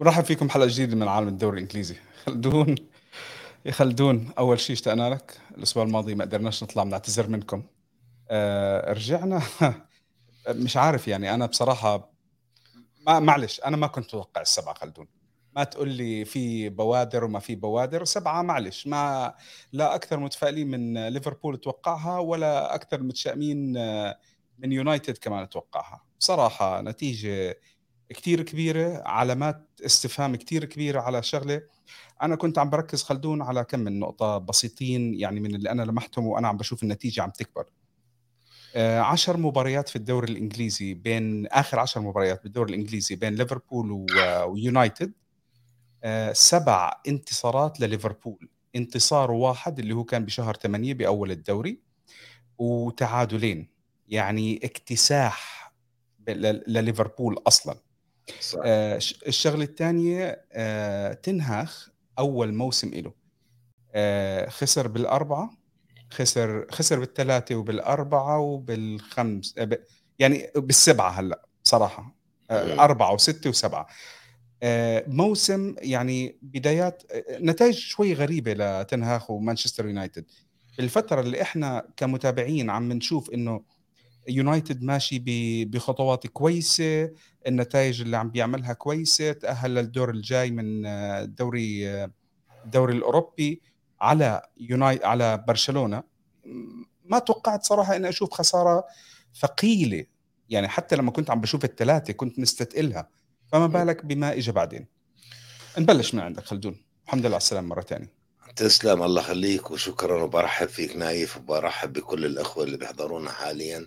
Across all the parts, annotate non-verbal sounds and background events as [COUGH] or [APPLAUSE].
برحب فيكم حلقة جديدة من عالم الدوري الإنجليزي. خلدون يا خلدون أول شيء اشتقنا لك. الأسبوع الماضي ما قدرناش نطلع بنعتذر منكم. آه رجعنا. [LAUGHS] مش عارف يعني أنا بصراحة ما معلش أنا ما كنت أتوقع السبعة خلدون. ما تقول لي في بوادر وما في بوادر. سبعة معلش. ما لا أكثر متفائلين من ليفربول توقعها ولا أكثر متشائمين آه، من يونايتد كمان توقعها. بصراحة نتيجة كتير كبيرة علامات استفهام كتير كبيرة على شغلة. أنا كنت عم بركز خلدون على كم من نقطة بسيطين يعني من اللي أنا لمحتهم وأنا عم بشوف النتيجة عم تكبر. آه، عشر مباريات في الدوري الإنجليزي بين آخر عشر مباريات بالدوري الإنجليزي بين ليفربول ويونايتد. آه، سبع انتصارات لليفربول. انتصار واحد اللي هو كان بشهر 8 بأول الدوري وتعادلين. يعني اكتساح لليفربول أصلاً. صح. آه الشغلة الثانية آه تنهاخ أول موسم له آه خسر بالأربعة خسر خسر بالثلاثة وبالأربعة وبالخمس آه يعني بالسبعة هلأ صراحة. آه أربعة وستة وسبعة. آه موسم يعني بدايات آه، نتائج شوي غريبة لتنهاخ ومانشستر يونايتد. بالفترة اللي إحنا كمتابعين عم نشوف إنه يونايتد ماشي بخطوات كويسة النتائج اللي عم بيعملها كويسة تأهل للدور الجاي من الدوري الدوري الأوروبي على يوناي على برشلونة. ما توقعت صراحة إني أشوف خسارة ثقيلة. يعني حتى لما كنت عم بشوف الثلاثه كنت مستثقلها. فما بالك بما اجى بعدين. نبلش من عندك خلدون. الحمد لله على السلامة مرة ثانية تسلم الله يخليك وشكرا وبرحب فيك نايف وبرحب بكل الأخوة اللي بيحضرونا حاليا.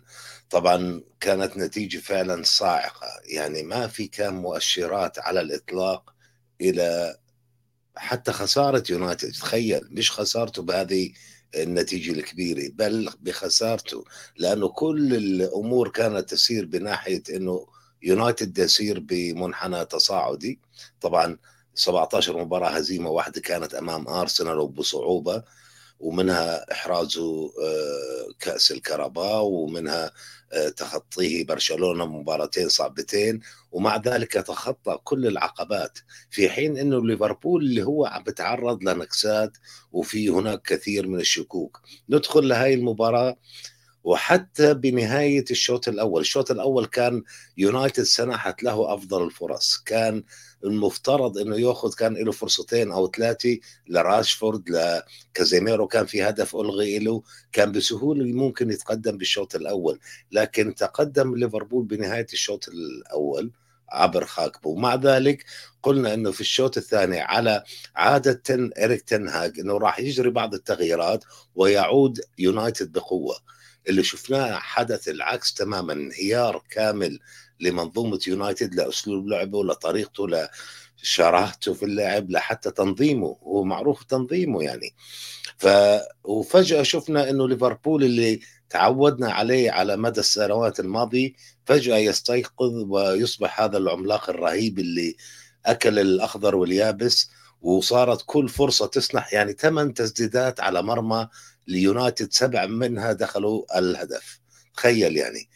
طبعا كانت نتيجة فعلا صاعقة يعني ما في كان مؤشرات على الإطلاق إلى حتى خسارة يونايتد. تخيل مش خسارته بهذه النتيجة الكبيرة بل بخسارته لأنه كل الأمور كانت تسير بناحية إنه يونايتد يسير بمنحنى تصاعدي. طبعا 17 مباراة هزيمة واحدة كانت أمام أرسنال وبصعوبة ومنها احرازه آه، كأس الكرباء ومنها آه، تخطيه برشلونة مباراتين صعبتين ومع ذلك تخطى كل العقبات في حين إنه ليفربول اللي هو عم بتعرض لنكسات وفي هناك كثير من الشكوك. ندخل لهي المباراة وحتى بنهاية الشوط الأول الشوط الأول كان يونايتد سنحت له أفضل الفرص كان المفترض إنه يأخذ كان له فرصتين أو ثلاثة لراشفورد لكازيميرو كان في هدف ألغي له كان بسهولة ممكن يتقدم بالشوط الأول. لكن تقدم ليفربول بنهاية الشوط الأول عبر خاكبو. ومع ذلك قلنا إنه في الشوط الثاني على عادة تن اريك تنهاج إنه راح يجري بعض التغييرات ويعود يونايتد بقوة. اللي شفناه حدث العكس تماما انهيار كامل لمنظومة يونايتد لاسلوب لعبه لطريقته لشراهته في اللعب لحتى تنظيمه. هو معروف تنظيمه يعني. ف وفجأة شفنا إنه ليفربول اللي تعودنا عليه على مدى السنوات الماضيه فجأة يستيقظ ويصبح هذا العملاق الرهيب اللي أكل الأخضر واليابس وصارت كل فرصة تسنح يعني ثمان تسديدات على مرمى ليونايتد سبع منها دخلوا الهدف. تخيل يعني.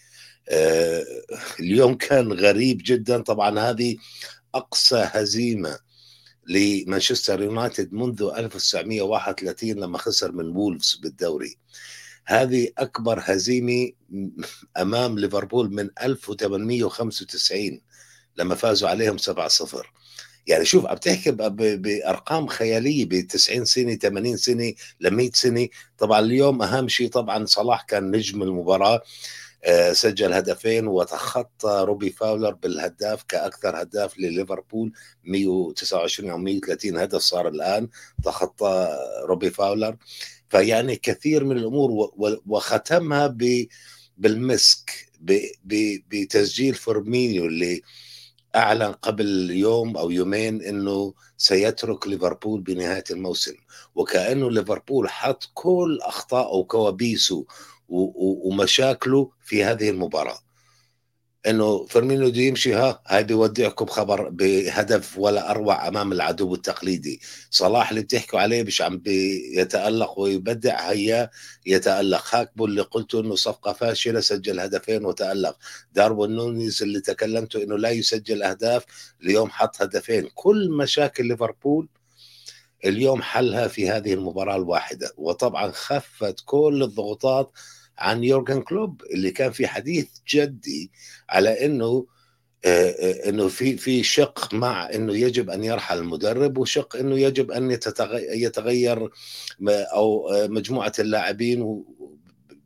اليوم كان غريب جدا. طبعا هذه أقصى هزيمة لمانشستر يونايتد منذ 1931 لما خسر من وولفز بالدوري. هذه أكبر هزيمة أمام ليفربول من 1895 لما فازوا عليهم 7-0 يعني شوف عم تحكي بأرقام خيالية ب 90 سنة 80 سنة ل 100 سنة. طبعا اليوم أهم شيء طبعا صلاح كان نجم المباراة. آه، سجل هدفين وتخطى روبي فاولر بالهداف كأكثر هداف لليفربول. 129 أو 130 هدف صار الآن تخطى روبي فاولر. فيعني كثير من الأمور وختمها بالمسك بتسجيل فورمينيو اللي أعلن قبل يوم أو يومين إنه سيترك ليفربول بنهاية الموسم. وكأنه ليفربول حط كل اخطائه وكوابيسه ومشاكله في هذه المباراة. إنه فيرمينو دي يمشي ها هاي بيودعكم خبر بهدف ولا أروع أمام العدو التقليدي. صلاح اللي بتحكوا عليه مش عم بيتألق ويبدع هيا يتألق. هاكبو اللي قلته إنه صفقة فاشلة سجل هدفين وتألق. داروين نونيز اللي تكلمته إنه لا يسجل أهداف اليوم حط هدفين. كل مشاكل ليفربول اليوم حلها في هذه المباراة الواحدة. وطبعا خفت كل الضغوطات عن يورجن كلوب اللي كان في حديث جدي على إنه آه، آه، إنه في في شق مع إنه يجب أن يرحل المدرب وشق إنه يجب أن يتغير أو آه، مجموعة اللاعبين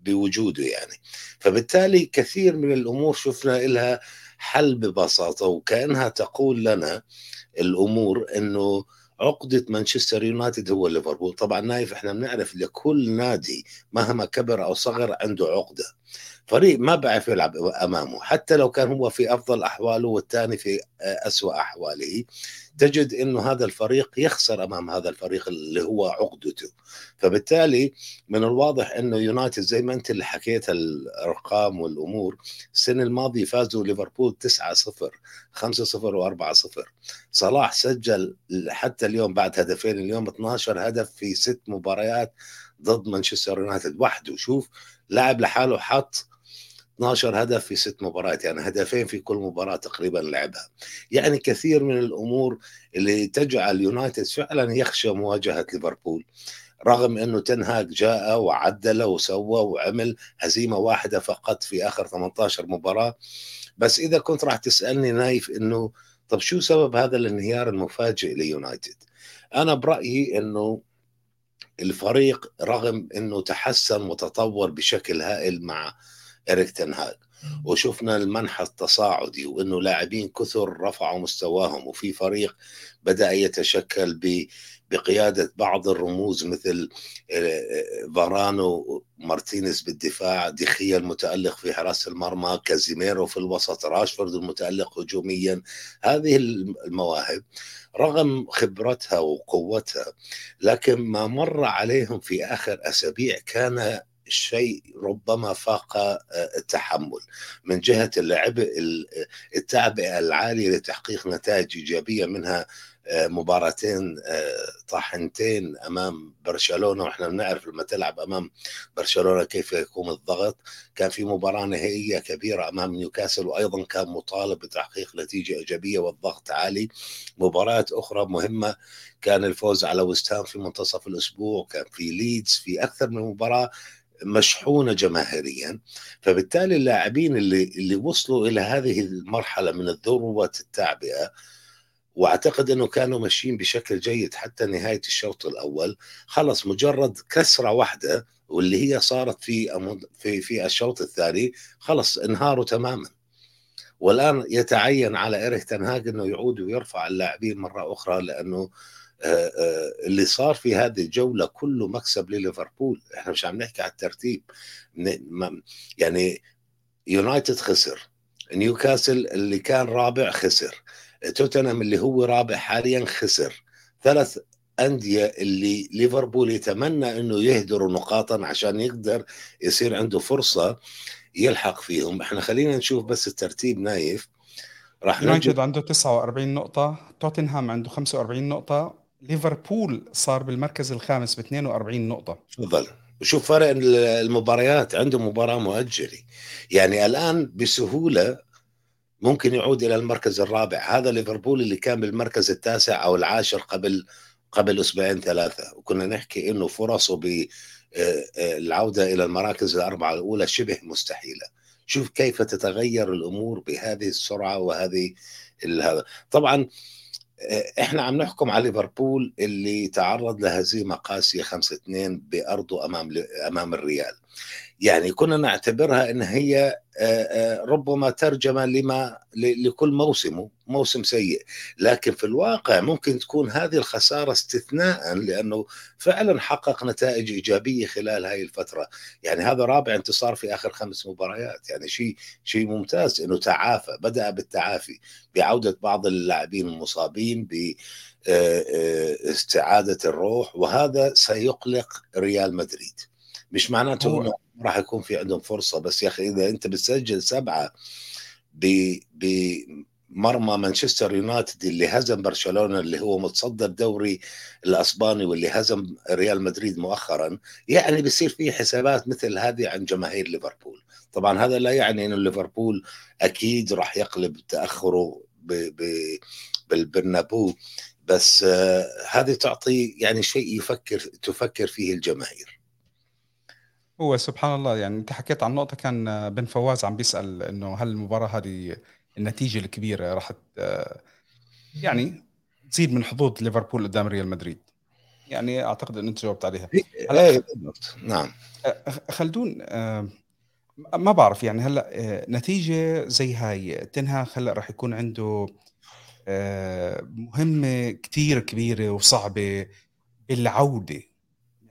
بوجوده يعني. فبالتالي كثير من الأمور شفنا لها حل ببساطة وكأنها تقول لنا الأمور إنه عقدة مانشستر يونايتد هو ليفربول. طبعا نايف إحنا بنعرف لكل نادي مهما كبر أو صغر عنده عقدة. فريق ما بعرف يلعب أمامه حتى لو كان هو في أفضل أحواله والثاني في أسوأ أحواله تجد إنه هذا الفريق يخسر أمام هذا الفريق اللي هو عقدته. فبالتالي من الواضح إنه يونايتد زي ما أنت اللي حكيت الأرقام والأمور السنة الماضية فازوا ليفربول 9 0 5 0 و4 0 صلاح سجل حتى اليوم بعد هدفين اليوم 12 هدف في ست مباريات ضد مانشستر يونايتد وحده. شوف لاعب لحاله حط 12 هدف في ست مباريات يعني هدفين في كل مباراة تقريبا لعبها يعني كثير من الأمور اللي تجعل يونايتد فعلا يخشى مواجهة ليفربول رغم أنه تنهاك جاء وعدل وسوى وعمل هزيمة واحدة فقط في آخر 18 مباراة بس إذا كنت راح تسألني نايف إنه طب شو سبب هذا الانهيار المفاجئ ليونايتد؟ أنا برأيي إنه الفريق رغم إنه تحسن وتطور بشكل هائل مع إريك تن هاج وشفنا المنحى التصاعدي وإنه لاعبين كثر رفعوا مستواهم وفي فريق بدأ يتشكل بقيادة بعض الرموز مثل آه، آه، فارانو مارتينيز بالدفاع دي خيا المتألق في حراسه المرمى كازيميرو في الوسط راشفورد المتألق هجوميا. هذه المواهب رغم خبرتها وقوتها لكن ما مر عليهم في آخر أسابيع كان شيء ربما فاق آه، التحمل. من جهة اللعب التعبئه العاليه لتحقيق نتائج إيجابية منها آه، مباراتين آه، طاحنتين أمام برشلونة وإحنا بنعرف لما تلعب أمام برشلونة كيف يكون الضغط. كان في مباراة نهائية كبيرة أمام نيوكاسل وأيضا كان مطالب بتحقيق نتيجة إيجابية والضغط عالي. مباريات أخرى مهمة كان الفوز على وستهام في منتصف الأسبوع كان في ليدز في أكثر من مباراة. مشحونة جماهيريا. فبالتالي اللاعبين اللي اللي وصلوا إلى هذه المرحلة من الذروة التعبئة وأعتقد إنه كانوا ماشيين بشكل جيد حتى نهاية الشوط الأول خلص مجرد كسرة واحدة واللي هي صارت في في في الشوط الثاني خلص انهاروا تماما. والآن يتعين على إيريك تنهاج إنه يعود ويرفع اللاعبين مرة أخرى لأنه اللي صار في هذه الجولة كله مكسب لليفربول. إحنا مش عم نحكي على الترتيب. يعني يونايتد خسر. نيوكاسل اللي كان رابع خسر. توتنهام اللي هو رابع حاليا خسر. ثلاث أندية اللي ليفربول يتمنى أنه يهدروا نقاطا عشان يقدر يصير عنده فرصة يلحق فيهم. إحنا خلينا نشوف بس الترتيب نايف. راح يونايتد عنده 49 نقطة توتنهام عنده 45 نقطة ليفربول صار بالمركز الخامس ب 42 نقطة. تفضل. وشوف فرق المباريات عنده مباراة مؤجلة. يعني الآن بسهولة ممكن يعود إلى المركز الرابع. هذا ليفربول اللي كان بالمركز التاسع أو العاشر قبل قبل أسبوعين ثلاثة. وكنا نحكي إنه فرصه بالعودة آه، آه، إلى المراكز الأربعة الأولى شبه مستحيلة. شوف كيف تتغير الأمور بهذه السرعة وهذه هذا. طبعا إحنا عم نحكم على ليفربول اللي تعرض لهزيمه قاسيه 5 2 بأرضه أمام أمام الريال. يعني كنا نعتبرها إن هي ربما ترجمة لما لكل موسمه موسم سيء. لكن في الواقع ممكن تكون هذه الخسارة استثناء لأنه فعلا حقق نتائج إيجابية خلال هذه الفترة. يعني هذا رابع انتصار في آخر خمس مباريات. يعني شيء شيء ممتاز إنه تعافى بدأ بالتعافي بعودة بعض اللاعبين المصابين ب استعادة الروح. وهذا سيقلق ريال مدريد. مش معناته إنه راح يكون في عندهم فرصة بس يا أخي إذا أنت بتسجل سبعة بمرمى مانشستر يونايتد اللي هزم برشلونة اللي هو متصدر الدوري الأسباني واللي هزم ريال مدريد مؤخرا يعني بيصير في حسابات مثل هذه عن جماهير ليفربول. طبعا هذا لا يعني إنه ليفربول أكيد راح يقلب تأخره بالبرنابو بس آه هذه تعطي يعني شيء يفكر تفكر فيه الجماهير. هو سبحان الله يعني أنت حكيت عن نقطة كان بن فواز عم بيسأل إنه هل المباراة هذه النتيجة الكبيرة راح يعني تزيد من حظوظ ليفربول قدام ريال مدريد؟ يعني أعتقد إن أنت جاوبت عليها. هلا إيه، نعم. خلدون ما بعرف يعني هلأ نتيجة زي هاي تنها هلأ راح يكون عنده مهمة كثير كبيرة وصعبة بالعودة.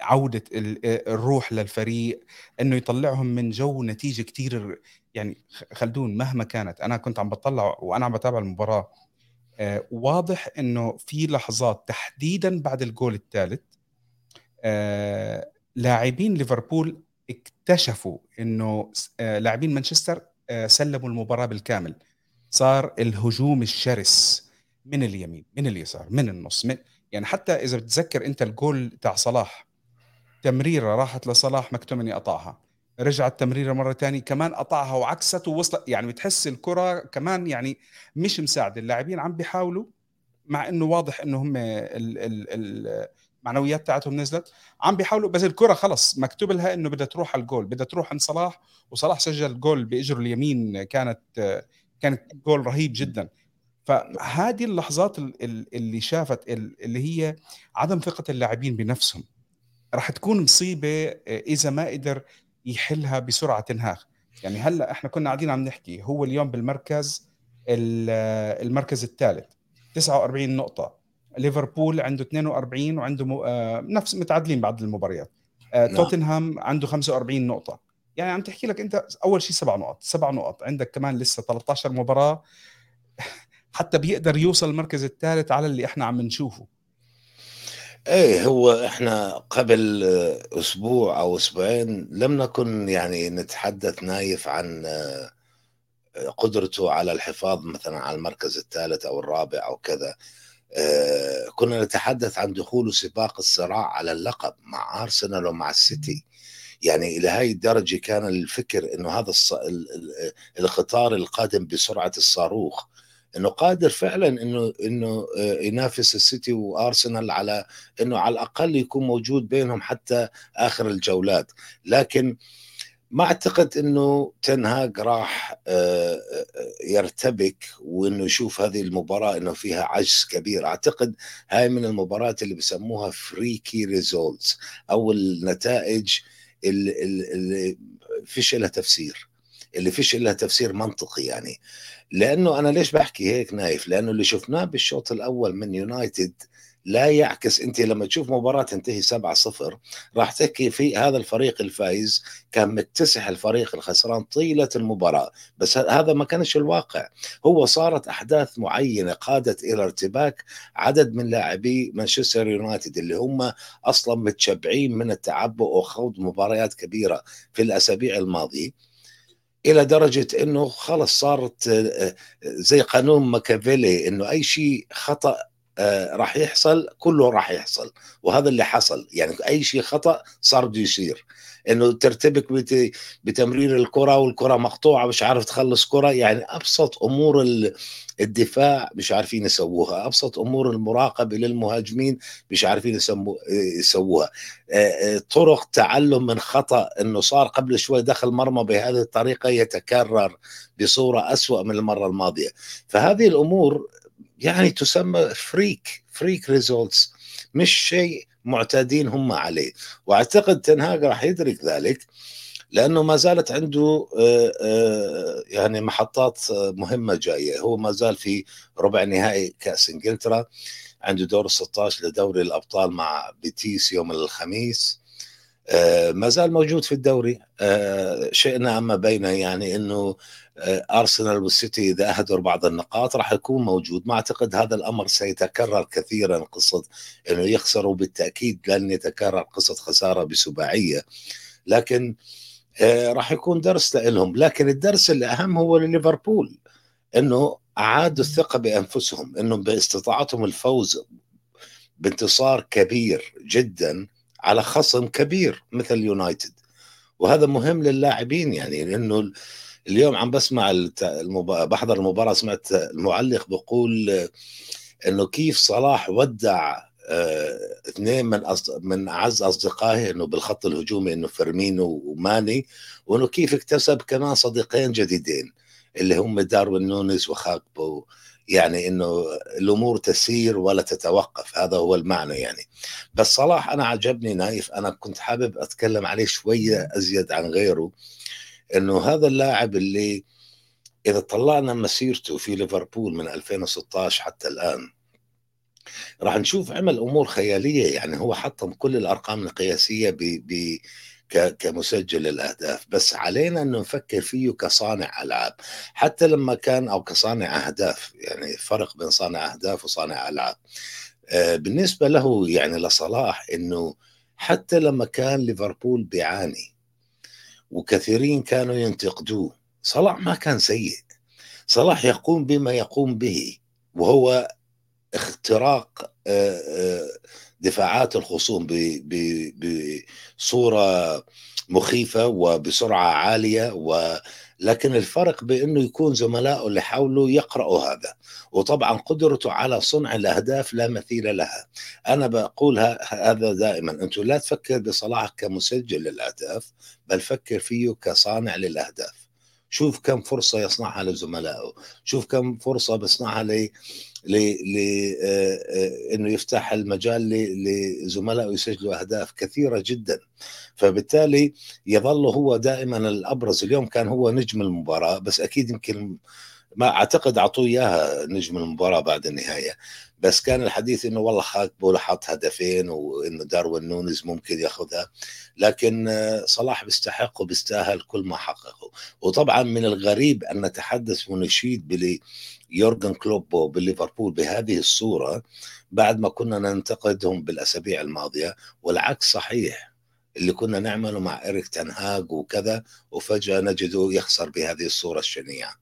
عودة الروح للفريق إنه يطلعهم من جو نتيجة كثير يعني خلدون مهما كانت أنا كنت عم بطلع وأنا عم بتابع المباراة آه، واضح إنه في لحظات تحديدا بعد الجول الثالث آه، لاعبين ليفربول اكتشفوا إنه آه، لاعبين مانشستر سلموا المباراة بالكامل. صار الهجوم الشرس من اليمين من اليسار من النص من يعني حتى إذا بتذكر أنت الجول تاع صلاح تمريرة راحت لصلاح مكتومني قطعها رجعت تمريرة مرة ثانية كمان قطعها وعكست ووصلت يعني بتحس الكرة كمان يعني مش مساعدة. اللاعبين عم بيحاولوا مع إنه واضح إنه هم المعنويات تاعتهم نزلت عم بيحاولوا بس الكرة خلص مكتوب لها إنه بدها تروح على الجول بدها تروح عند صلاح وصلاح سجل جول بإجره اليمين كانت كانت جول رهيب جدا. فهذه اللحظات اللي شافت اللي هي عدم ثقة اللاعبين بنفسهم. راح تكون مصيبة آه، إذا ما قدر يحلها بسرعة تنهاخ. يعني هلأ إحنا كنا قاعدين عم نحكي هو اليوم بالمركز آه، المركز الثالث. 49 نقطة. ليفربول عنده 42 وعنده م... آه، نفس متعادلين بعد المباريات. نعم. توتنهام عنده 45 نقطة. يعني عم تحكي لك أنت أول شيء سبع نقط سبع نقط. عندك كمان لسه 13 مباراة. [LAUGHS] حتى بيقدر يوصل المركز الثالث على اللي إحنا عم نشوفه. إيه هو إحنا قبل أسبوع أو أسبوعين لم نكن يعني نتحدث نايف عن قدرته على الحفاظ مثلا على المركز الثالث أو الرابع أو كذا. كنا نتحدث عن دخوله سباق الصراع على اللقب مع أرسنال ومع السيتي. يعني إلى هاي الدرجة كان الفكر إنه هذا القطار القادم بسرعة الصاروخ. إنه قادر فعلا إنه إنه آه، ينافس السيتي وأرسنال على إنه على الأقل يكون موجود بينهم حتى آخر الجولات. لكن ما أعتقد إنه تنهاج راح آه، آه، يرتبك وإنه يشوف هذه المباراة إنه فيها عجز كبير. أعتقد هاي من المباريات اللي بسموها freaky results أو النتائج اللي, اللي فيش لها تفسير. اللي فيش لها تفسير منطقي يعني. لأنه أنا ليش بحكي هيك نايف؟ لأنه اللي شفناه بالشوط الأول من يونايتد لا يعكس أنت لما تشوف مباراة تنتهي 7 0 راح تحكي في هذا الفريق الفايز كان مكتسح الفريق الخسران طيلة المباراة. بس هذا ما كانش الواقع. هو صارت أحداث معينة قادت إلى ارتباك عدد من لاعبي مانشستر يونايتد اللي هم أصلا متشبعين من التعبؤ وخوض مباريات كبيرة في الأسابيع الماضية. إلى درجة إنه خلص صارت آه، آه، زي قانون ماكافيلي إنه أي شيء خطأ راح يحصل كله راح يحصل وهذا اللي حصل. يعني أي شيء خطأ صار بده يصير. إنه ترتبك بتمرير الكرة والكرة مقطوعة مش عارف تخلص كرة. يعني أبسط أمور الدفاع مش عارفين يسووها. أبسط أمور المراقبة للمهاجمين مش عارفين يسووها. طرق تعلم من خطأ إنه صار قبل شوي دخل مرمى بهذه الطريقة يتكرر بصورة أسوأ من المرة الماضية. فهذه الأمور يعني تسمى freak freak results مش شيء معتادين هم عليه. وأعتقد تنهاج راح يدرك ذلك لأنه ما زالت عنده آه، آه، يعني محطات مهمة جاية. هو ما زال في ربع نهائي كأس إنجلترا عنده دور 16 لدوري الأبطال مع بيتيس يوم الخميس. آه، ما زال موجود في الدوري. شئنا اما بينه يعني إنه آه، ارسنال والسيتي إذا اهدروا بعض النقاط راح يكون موجود. ما أعتقد هذا الأمر سيتكرر كثيرا قصة إنه يخسروا بالتاكيد لن يتكرر قصة خسارة بسباعية. لكن آه، راح يكون درس لهم لكن الدرس الأهم هو لليفربول إنه أعادوا الثقة بأنفسهم إنه باستطاعتهم الفوز بانتصار كبير جدا على خصم كبير مثل يونايتد. وهذا مهم للاعبين يعني لأنه اليوم عم بسمع المب... بحضر المباراه سمعت المعلق بقول إنه كيف صلاح ودع آه، اثنين من أص... من أعز أصدقائه إنه بالخط الهجومي إنه فيرمينو وماني وإنه كيف اكتسب كمان صديقين جديدين اللي هم داروين نونيز وخاكبو. يعني إنه الأمور تسير ولا تتوقف هذا هو المعنى يعني. بس صلاح أنا عجبني نايف أنا كنت حابب أتكلم عليه شوية أزيد عن غيره. إنه هذا اللاعب اللي إذا طلعنا مسيرته في ليفربول من 2016 حتى الآن راح نشوف عمل أمور خيالية. يعني هو حطم كل الأرقام القياسية ب ب كمسجل الأهداف. بس علينا إنه نفكر فيه كصانع ألعاب. حتى لما كان أو كصانع أهداف يعني فرق بين صانع أهداف وصانع ألعاب. آه، بالنسبة له يعني لصلاح إنه حتى لما كان ليفربول بيعاني وكثيرين كانوا ينتقدوه. صلاح ما كان سيء. صلاح يقوم بما يقوم به وهو اختراق آه، آه، دفاعات الخصوم بصورة مخيفة وبسرعة عالية ولكن الفرق بأنه يكون زملائه اللي حوله يقرأوا هذا. وطبعا قدرته على صنع الأهداف لا مثيل لها. أنا بقول هذا دائما. أنتم لا تفكر بصلاح كمسجل للأهداف بل فكر فيه كصانع للأهداف. شوف كم فرصة يصنعها لزملائه. شوف كم فرصة بيصنعها ل آه، آه، إنه يفتح المجال لزملائه يسجلوا أهداف كثيرة جدا. فبالتالي يظل هو دائما الأبرز. اليوم كان هو نجم المباراة بس أكيد يمكن ما أعتقد أعطوه إياها نجم المباراة بعد النهاية. بس كان الحديث إنه والله خاك بولا حط هدفين وإنه داروين نونز ممكن ياخذها. لكن آه، صلاح بيستحق وبيستاهل كل ما حققه. وطبعا من الغريب أن نتحدث ونشيد بلي يورجن كلوب بالليفربول بهذه الصورة بعد ما كنا ننتقدهم بالأسابيع الماضية. والعكس صحيح اللي كنا نعمله مع إريك تنهاج وكذا وفجأة نجده يخسر بهذه الصورة الشنيعة.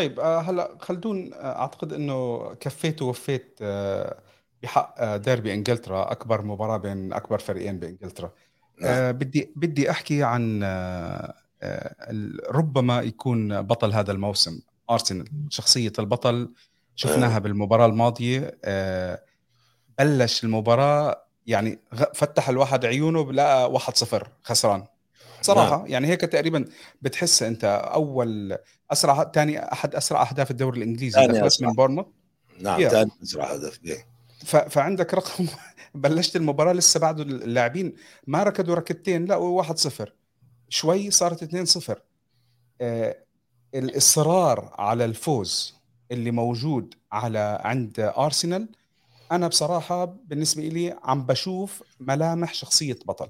طيب آه، هلا خلدون آه، أعتقد إنه كفيت ووفيت آه، بحق ديربي إنجلترا أكبر مباراة بين أكبر فريقين بإنجلترا نعم. بدي بدي أحكي عن ربما يكون بطل هذا الموسم أرسنال شخصية البطل شفناها بالمباراة الماضية بلش المباراة يعني فتح الواحد عيونه لقى 1-0 خسران صراحة نعم. يعني هيك تقريبا بتحس أنت أول أسرع ثاني أحد أسرع أهداف الدوري الإنجليزي دخلت من بورنموث. نعم ثاني أسرع هدف ف... فعندك رقم [LAUGHS] بلشت المباراة لسه بعده اللاعبين. ما ركضوا ركضتين لا 1-0 شوي صارت 2-0 آه الإصرار على الفوز اللي موجود على عند أرسنال أنا بصراحة بالنسبة لي عم بشوف ملامح شخصية بطل.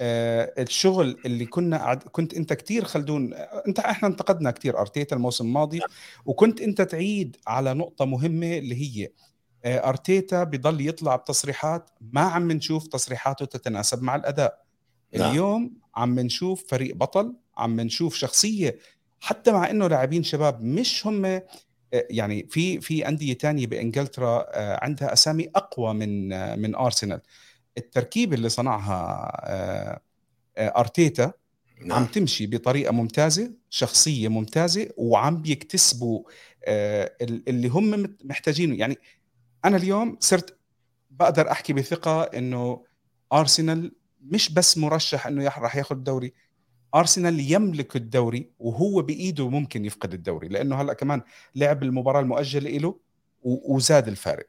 الشغل اللي كنا كنت انت كثير خلدون انت إحنا انتقدنا كثير أرتيتا الموسم الماضي وكنت انت تعيد على نقطة مهمة اللي هي آه، أرتيتا بضل يطلع بتصريحات ما عم نشوف تصريحاته تتناسب مع الأداء نعم. اليوم عم نشوف فريق بطل عم نشوف شخصية حتى مع إنه لاعبين شباب مش هم آه، يعني في في أندية ثانية بإنجلترا عندها أسامي أقوى من من أرسنال التركيب اللي صنعها آه، آه، أرتيتا نعم. عم تمشي بطريقة ممتازة شخصية ممتازة وعم بيكتسبوا آه، اللي هم محتاجينه يعني أنا اليوم صرت بقدر أحكي بثقة إنه أرسنال مش بس مرشح إنه راح ياخذ الدوري أرسنال يملك الدوري وهو بإيده ممكن يفقد الدوري لأنه هلأ كمان لعب المباراة المؤجلة له وزاد الفارق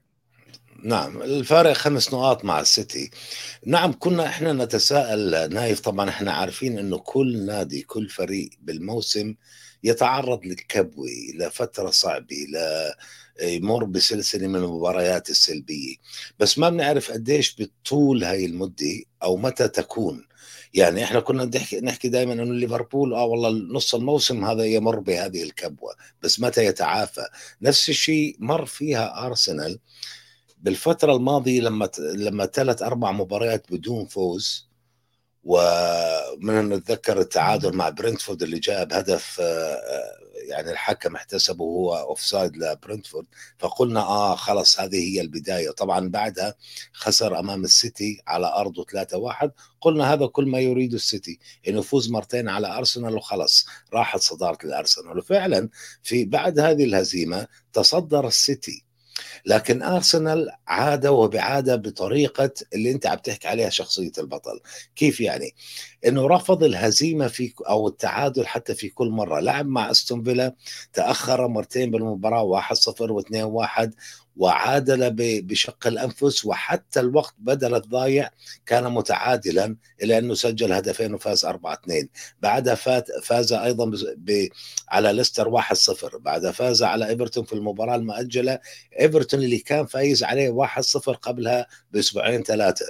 نعم الفارق خمس نقاط مع السيتي. نعم كنا إحنا نتساءل نايف طبعا إحنا عارفين إنه كل نادي كل فريق بالموسم يتعرض للكبوة لفترة صعبة ل يمر بسلسلة من المباريات السلبية. بس ما بنعرف قديش بتطول هاي المدة أو متى تكون. يعني إحنا كنا نحكي نحكي دائما إنه ليفربول آه والله نص الموسم هذا يمر بهذه الكبوة بس متى يتعافى؟ نفس الشيء مر فيها أرسنال. بالفترة الماضية لما لما ثلاث أربع مباريات بدون فوز ومن نتذكر التعادل مع برنتفورد اللي جاء بهدف يعني الحكم احتسبه هو offside لبرنتفورد فقلنا آه خلص هذه هي البداية. طبعا بعدها خسر أمام السيتي على أرضه 3-1 قلنا هذا كل ما يريده السيتي إنه يفوز مرتين على أرسنال وخلص راحت صدارة الأرسنال. وفعلا في بعد هذه الهزيمة تصدر السيتي لكن ارسنال عاد وبعادة بطريقة اللي أنت عم تحكي عليها شخصية البطل. كيف يعني؟ إنه رفض الهزيمة في أو التعادل حتى في كل مرة. لعب مع أستون فيلا تأخر مرتين بالمباراة 1-0 و2-1 وعادل بشق الأنفس وحتى الوقت بدل الضايع كان متعادلا إلى انه سجل هدفين وفاز 4 2 بعدها فات فاز أيضا ب على ليستر 1-0 بعدها فاز على إيفرتون في المباراة المؤجلة. إيفرتون اللي كان فايز عليه 1-0 قبلها بأسبوعين ثلاثة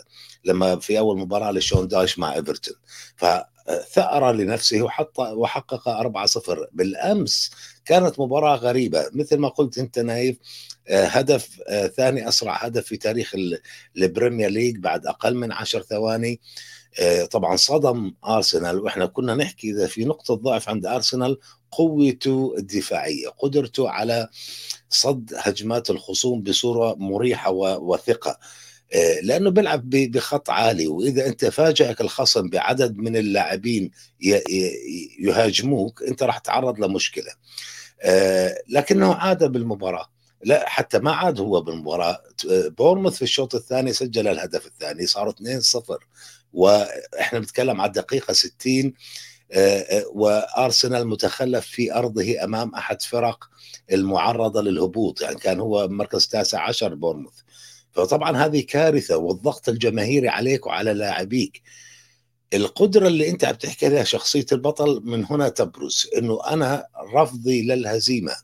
لما في أول مباراة لشون داش مع إيفرتون. فثأر لنفسه وحط وحقق 4-0 بالأمس كانت مباراة غريبة مثل ما قلت أنت نايف هدف آه، ثاني أسرع هدف في تاريخ البريمير ليج بعد أقل من عشر ثواني. آه، طبعا صدم أرسنال. وإحنا كنا نحكي إذا في نقطة ضعف عند أرسنال قوته الدفاعية قدرته على صد هجمات الخصوم بصورة مريحة وثقة. لأنه بيلعب بخط عالي. وإذا أنت فاجئك الخصم بعدد من اللاعبين يهاجموك أنت راح تتعرض لمشكلة. لكنه عاد بالمباراة. لا حتى ما عاد هو بالمباراه بورموث في الشوط الثاني سجل الهدف الثاني صاروا 2-0 وإحنا بنتكلم على الدقيقة 60 آه، آه، وأرسنال متخلف في أرضه أمام أحد فرق المعرضة للهبوط يعني كان هو مركز تاسع عشر بورموث. فطبعا هذه كارثة والضغط الجماهيري عليك وعلى لاعبيك. القدرة اللي أنت عم تحكي عليها شخصية البطل من هنا تبرز إنه أنا رفضي للهزيمة.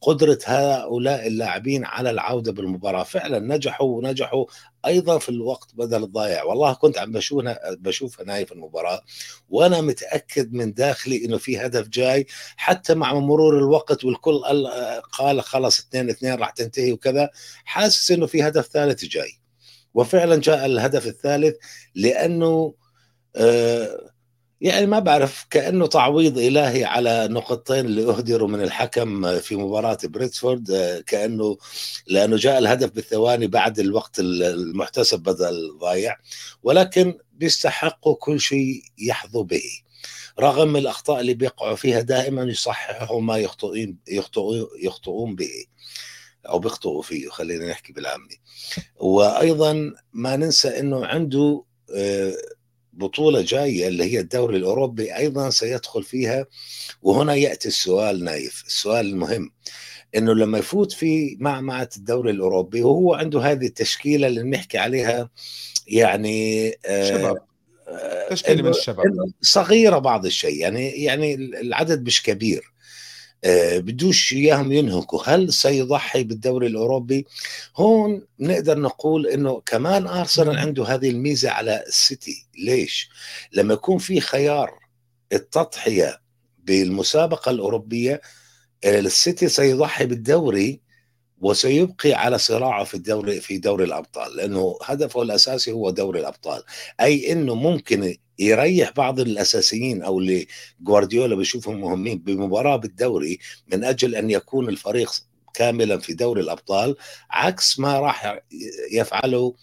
قدرة هؤلاء اللاعبين على العودة بالمباراة. فعلا نجحوا ونجحوا أيضا في الوقت بدل الضايع. والله كنت عم بشوفها بشوفها نايف المباراة وأنا متأكد من داخلي إنه في هدف جاي. حتى مع مرور الوقت والكل قال خلص 2 2 راح تنتهي وكذا حاسس إنه في هدف ثالث جاي. وفعلا جاء الهدف الثالث لأنه آه يعني ما بعرف كأنه تعويض إلهي على نقطتين اللي أهدروا من الحكم في مباراة بريتفورد كأنه لأنه جاء الهدف بالثواني بعد الوقت المحتسب بدل ضايع ولكن بيستحقوا كل شيء يحظوا به. رغم الأخطاء اللي بيقعوا فيها دائما يصححوا ما يخطئون يخطئون يخطئون به أو بيخطئوا فيه خلينا نحكي بالعامي. وأيضا ما ننسى إنه عنده آه، بطولة جاية اللي هي الدوري الأوروبي أيضا سيدخل فيها. وهنا يأتي السؤال نايف السؤال المهم. إنه لما يفوت في معمعة الدوري الأوروبي وهو عنده هذه التشكيلة اللي بنحكي عليها يعني آه، شباب. تشكيلة من الشباب. صغيرة بعض الشيء. يعني يعني العدد مش كبير. آه، بدوش إياهم ينهكوا. هل سيضحي بالدوري الأوروبي؟ هون نقدر نقول إنه كمان أرسنال عنده هذه الميزة على السيتي. ليش؟ لما يكون في خيار التضحية بالمسابقة الأوروبية آه، السيتي سيضحي بالدوري وسيبقي على صراعه في الدوري في دوري الأبطال لأنه هدفه الأساسي هو دوري الأبطال. أي إنه ممكن يريح بعض الأساسيين أو اللي جوارديولا بيشوفهم مهمين بمباراة بالدوري من أجل أن يكون الفريق كاملا في دوري الأبطال عكس ما راح يفعله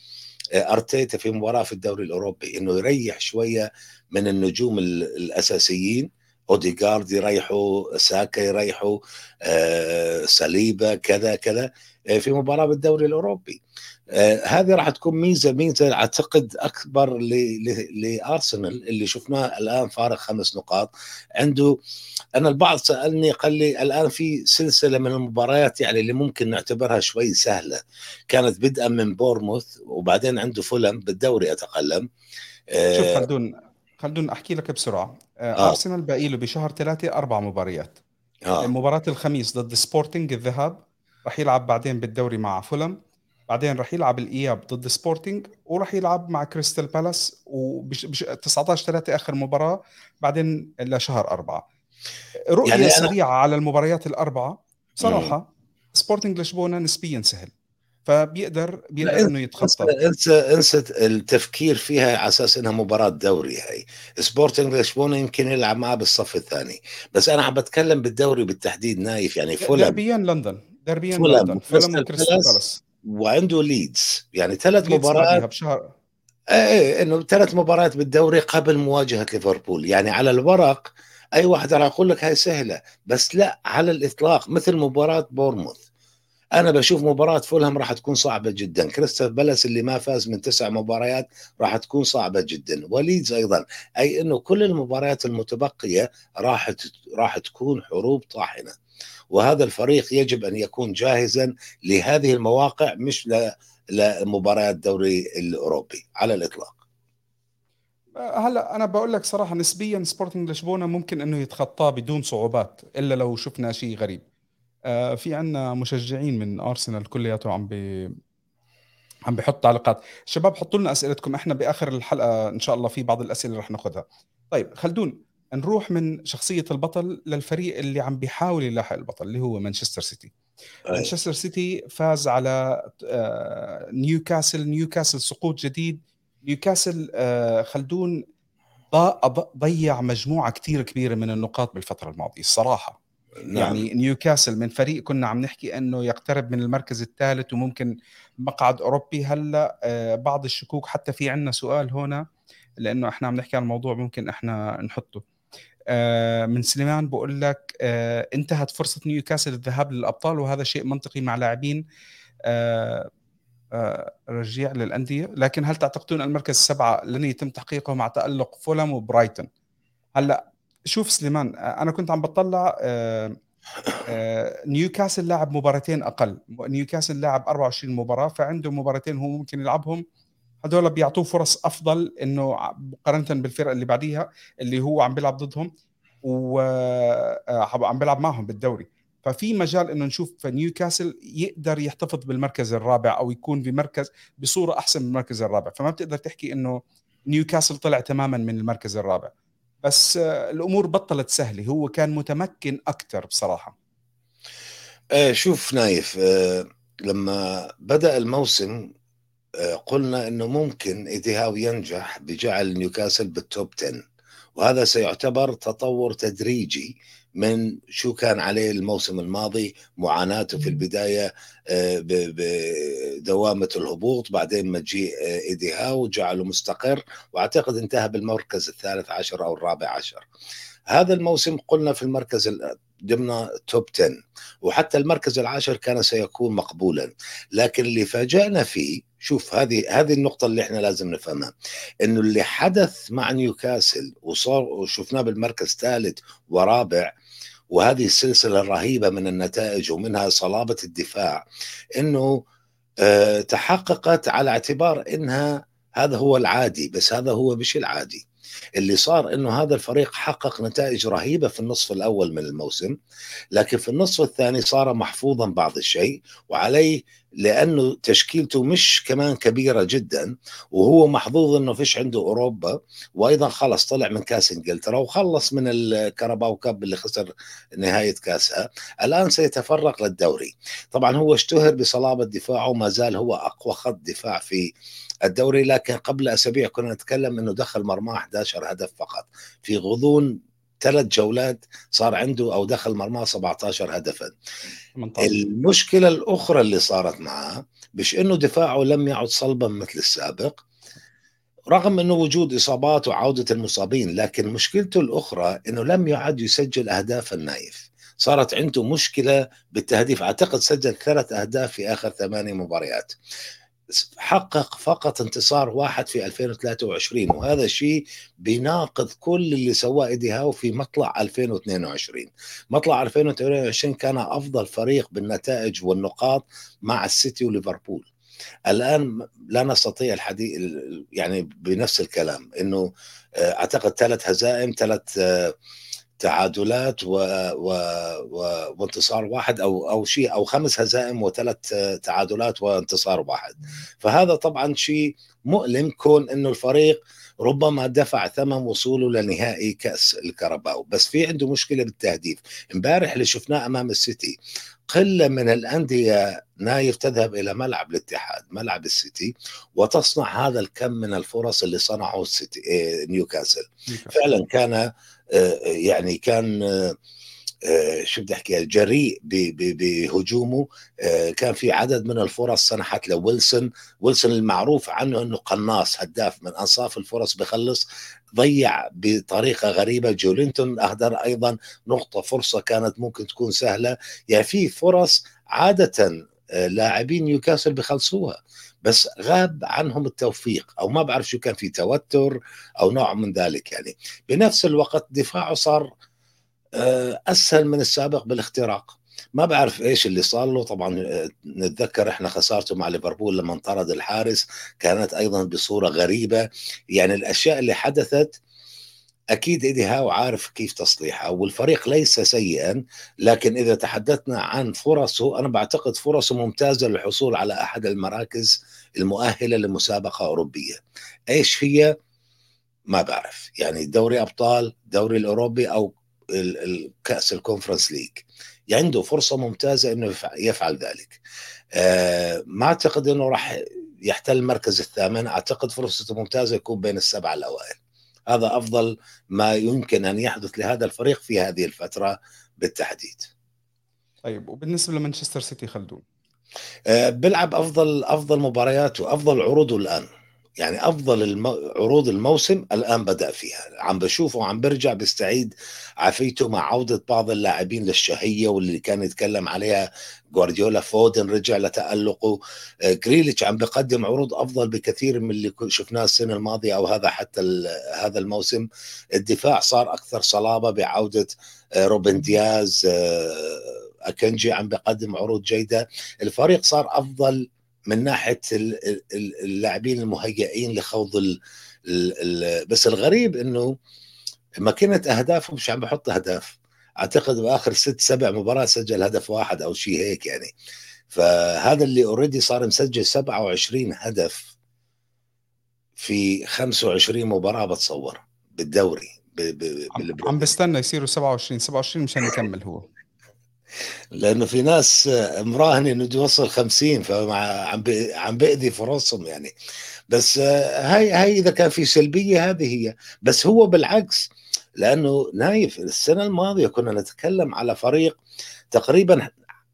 أرتيتا في مباراة في الدوري الأوروبي إنه يريح شوية من النجوم الأساسيين. اوديجارد يريحوا ساكا يريحوا آه كذا كذا آه، في مباراة بالدوري الأوروبي. آه هذه راح تكون ميزة ميزة أعتقد أكبر لأرسنال اللي شفناه الآن فارق خمس نقاط عنده أنا البعض سألني قال لي الآن في سلسلة من المباريات يعني اللي ممكن نعتبرها شوي سهلة كانت بدءا من بورموث وبعدين عنده فولم بالدوري اتقلم آه شوف خلدون خلدون أحكي لك بسرعة آه. آه. أرسنال باقي له بشهر ثلاثة أربع مباريات آه. مباراة الخميس ضد سبورتنج الذهاب راح يلعب بعدين بالدوري مع فولهام بعدين راح يلعب الإياب ضد سبورتنج وراح يلعب مع كريستال بالاس وبـ 19 3 آخر مباراة بعدين لشهر أربعة. رؤية يعني أنا... سريعة على المباريات الأربعة صراحة سبورتنج لشبونة نسبيا سهل. فبيقدر بيقدر إنه يتخطى. انسى انسى التفكير فيها على أساس إنها مباراة دوري هي سبورتنج لشبونة يمكن يلعب معاه بالصف الثاني. بس أنا عم بتكلم بالدوري بالتحديد نايف يعني فولهام. دربيان لندن. دربيان لندن. فولهام وكريستال بالاس. وعنده ليدز يعني ثلاث مباريات بشهر. إيه, إيه، إنه ثلاث مباريات بالدوري قبل مواجهة ليفربول. يعني على الورق أي واحد راح يقول لك هاي سهلة بس لا على الإطلاق مثل مباراة بورموث. أنا بشوف مباراة فولهام راح تكون صعبة جدا. كريستال بالاس اللي ما فاز من تسع مباريات راح تكون صعبة جدا. وليدز أيضا. أي إنه كل المباريات المتبقية راح راح تكون حروب طاحنة. وهذا الفريق يجب أن يكون جاهزا لهذه المواقع مش لمباريات الدوري الأوروبي على الإطلاق. هلا أنا بقول لك صراحة نسبيا سبورتنج لشبونة ممكن إنه يتخطاه بدون صعوبات إلا لو شفنا شيء غريب. آه، في عندنا مشجعين من أرسنال كلياته عم بي عم بحط تعليقات. شباب حطوا لنا أسئلتكم. إحنا بآخر الحلقة إن شاء الله في بعض الأسئلة رح ناخذها. طيب خلدون نروح من شخصية البطل للفريق اللي عم بيحاول يلاحق البطل اللي هو مانشستر سيتي. مانشستر سيتي فاز على آه، نيوكاسل. نيوكاسل سقوط جديد. نيوكاسل آه، خلدون ضيع مجموعة كثير كبيرة من النقاط بالفترة الماضية الصراحه نعم. يعني نيوكاسل من فريق كنا عم نحكي إنه يقترب من المركز الثالث وممكن مقعد أوروبي. هلأ آه، بعض الشكوك حتى في عندنا سؤال هنا لأنه إحنا عم نحكي عن الموضوع ممكن إحنا نحطه. من سليمان بقول لك آه، انتهت فرصة نيوكاسل الذهاب للأبطال وهذا شيء منطقي مع لاعبين رجيع للأندية. لكن هل تعتقدون المركز السبعه لن يتم تحقيقه مع تألق فولم وبرايتون؟ هلأ شوف سليمان أنا كنت عم بطلع آه، آه، نيوكاسل لاعب مباراتين أقل. نيوكاسل لاعب 24 مباراة فعنده مباراتين هو ممكن يلعبهم. هذول بيعطوه فرص أفضل إنه مقارنة بالفرق اللي بعديها اللي هو عم بيلعب ضدهم وعم آه، بيلعب معهم بالدوري. ففي مجال إنه نشوف نيوكاسل يقدر يحتفظ بالمركز الرابع أو يكون بمركز بصورة أحسن من المركز الرابع. فما بتقدر تحكي إنه نيوكاسل طلع تماما من المركز الرابع. بس الأمور بطلت سهلة. هو كان متمكن أكثر بصراحة. آه شوف نايف آه لما بدأ الموسم آه قلنا إنه ممكن ايدي هاو ينجح بجعل نيوكاسل بال top 10 وهذا سيعتبر تطور تدريجي من شو كان عليه الموسم الماضي معاناته في البداية آه، بدوامه الهبوط بعدين مجيء آه، ايدي هاو جعله مستقر وأعتقد انتهى بالمركز الثالث عشر أو الرابع عشر. هذا الموسم قلنا في المركز ضمن توب 10 وحتى المركز العاشر كان سيكون مقبولا. لكن اللي فاجأنا فيه شوف هذه هذه النقطة اللي إحنا لازم نفهمها. إنه اللي حدث مع نيوكاسل وصار وشفناه بالمركز ثالث ورابع وهذه السلسلة الرهيبة من النتائج ومنها صلابة الدفاع إنه آه، تحققت على اعتبار إنها هذا هو العادي بس هذا هو مش العادي. اللي صار إنه هذا الفريق حقق نتائج رهيبة في النصف الأول من الموسم لكن في النصف الثاني صار محفوظا بعض الشيء وعليه لأنه تشكيلته مش كمان كبيرة جدا وهو محظوظ إنه فيش عنده أوروبا وأيضا خلص طلع من كأس إنجلترا وخلص من الكرباو كاب اللي خسر نهاية كأسها الآن سيتفرق للدوري. طبعا هو اشتهر بصلابة دفاعه وما زال هو أقوى خط دفاع في الدوري لكن قبل أسابيع كنا نتكلم إنه دخل مرماه 11 هدف فقط. في غضون ثلاث جولات صار عنده أو دخل مرماه 17 هدفا. المشكلة الأخرى اللي صارت معاه مش إنه دفاعه لم يعد صلبا مثل السابق رغم إنه وجود إصابات وعودة المصابين لكن مشكلته الأخرى إنه لم يعد يسجل أهداف النايف. صارت عنده مشكلة بالتهديف. أعتقد سجل ثلاث أهداف في آخر ثمانية مباريات. حقق فقط انتصار واحد في 2023 وهذا شيء بيناقض كل اللي سواه إيدي هاو في مطلع 2022 مطلع 2022 كان أفضل فريق بالنتائج والنقاط مع السيتي وليفربول. الآن لا نستطيع الحديث يعني بنفس الكلام إنه آه، أعتقد ثلاث هزائم ثلاث تعادلات و... و... و... وانتصار واحد أو أو شيء أو خمس هزائم وثلاث تعادلات وانتصار واحد. فهذا طبعا شيء مؤلم كون إنه الفريق ربما دفع ثمن وصوله لنهائي كأس الكرباو. بس في عنده مشكلة بالتهديف. امبارح اللي شفناه أمام السيتي قلة من الأندية نايف تذهب إلى ملعب الاتحاد ملعب السيتي وتصنع هذا الكم من الفرص اللي صنعه السيتي آه، نيوكاسل. فعلا كان يعني كان آه، شو بدي أحكي جريء بهجومه. آه، كان في عدد من الفرص سنحت لويلسون. ويلسون المعروف عنه إنه قناص هداف من أنصاف الفرص بخلص ضيع بطريقة غريبة. جولينتون أهدر أيضا. نقطة فرصة كانت ممكن تكون سهلة. يعني في فرص عادة آه، لاعبين نيوكاسل بخلصوها. بس غاب عنهم التوفيق أو ما بعرف شو كان في توتر أو نوع من ذلك يعني. بنفس الوقت دفاعه صار آه، أسهل من السابق بالاختراق. ما بعرف إيش اللي صار له. طبعا آه، نتذكر إحنا خسارته مع ليفربول لما انطرد الحارس كانت أيضا بصورة غريبة. يعني الأشياء اللي حدثت أكيد إيدي هاو عارف كيف تصليحها والفريق ليس سيئا لكن إذا تحدثنا عن فرصه أنا بعتقد فرصه ممتازة للحصول على أحد المراكز المؤهلة لمسابقة أوروبية. إيش هي؟ ما بعرف. يعني دوري أبطال دوري الأوروبي أو الكاس ال Conference League. عنده فرصة ممتازة إنه يفعل ذلك. آه، ما أعتقد إنه راح يحتل المركز الثامن. أعتقد فرصته ممتازة يكون بين السبعه الأوائل. هذا أفضل ما يمكن أن يحدث لهذا الفريق في هذه الفترة بالتحديد. طيب وبالنسبة لمانشستر سيتي خلدون. آه، بيلعب أفضل أفضل مبارياته افضل عروضه الآن. يعني أفضل. عروض الموسم الآن بدأ فيها. عم بشوفه وعم برجع بيستعيد عافيته مع عودة بعض اللاعبين للشهية واللي كان يتكلم عليها جوارديولا فودن رجع لتألقه. آه، جريليتش عم بقدم عروض أفضل بكثير من اللي شفناه السنة الماضية أو هذا حتى هذا الموسم. الدفاع صار أكثر صلابة بعودة آه، روبن دياز آه، أكنجي عم بقدم عروض جيدة. الفريق صار أفضل من ناحية اللاعبين المهيئين لخوض ال ال بس الغريب إنه ماكينه أهدافهم مش عم بحط اهداف أعتقد بآخر ست سبع مباريات سجل هدف واحد أو شيء هيك يعني. فهذا اللي already صار مسجل 27 هدف في 25 مباراة بتصور بالدوري ب ب عم بستنى يصيروا 27 27 مشان يكمل هو. لأنه في ناس مراهنه انه بده يوصل 50 فعم عم بأذي فرصهم يعني. بس هاي هاي إذا كان في سلبية هذه هي. بس هو بالعكس لأنه نايف السنة الماضية كنا نتكلم على فريق تقريبا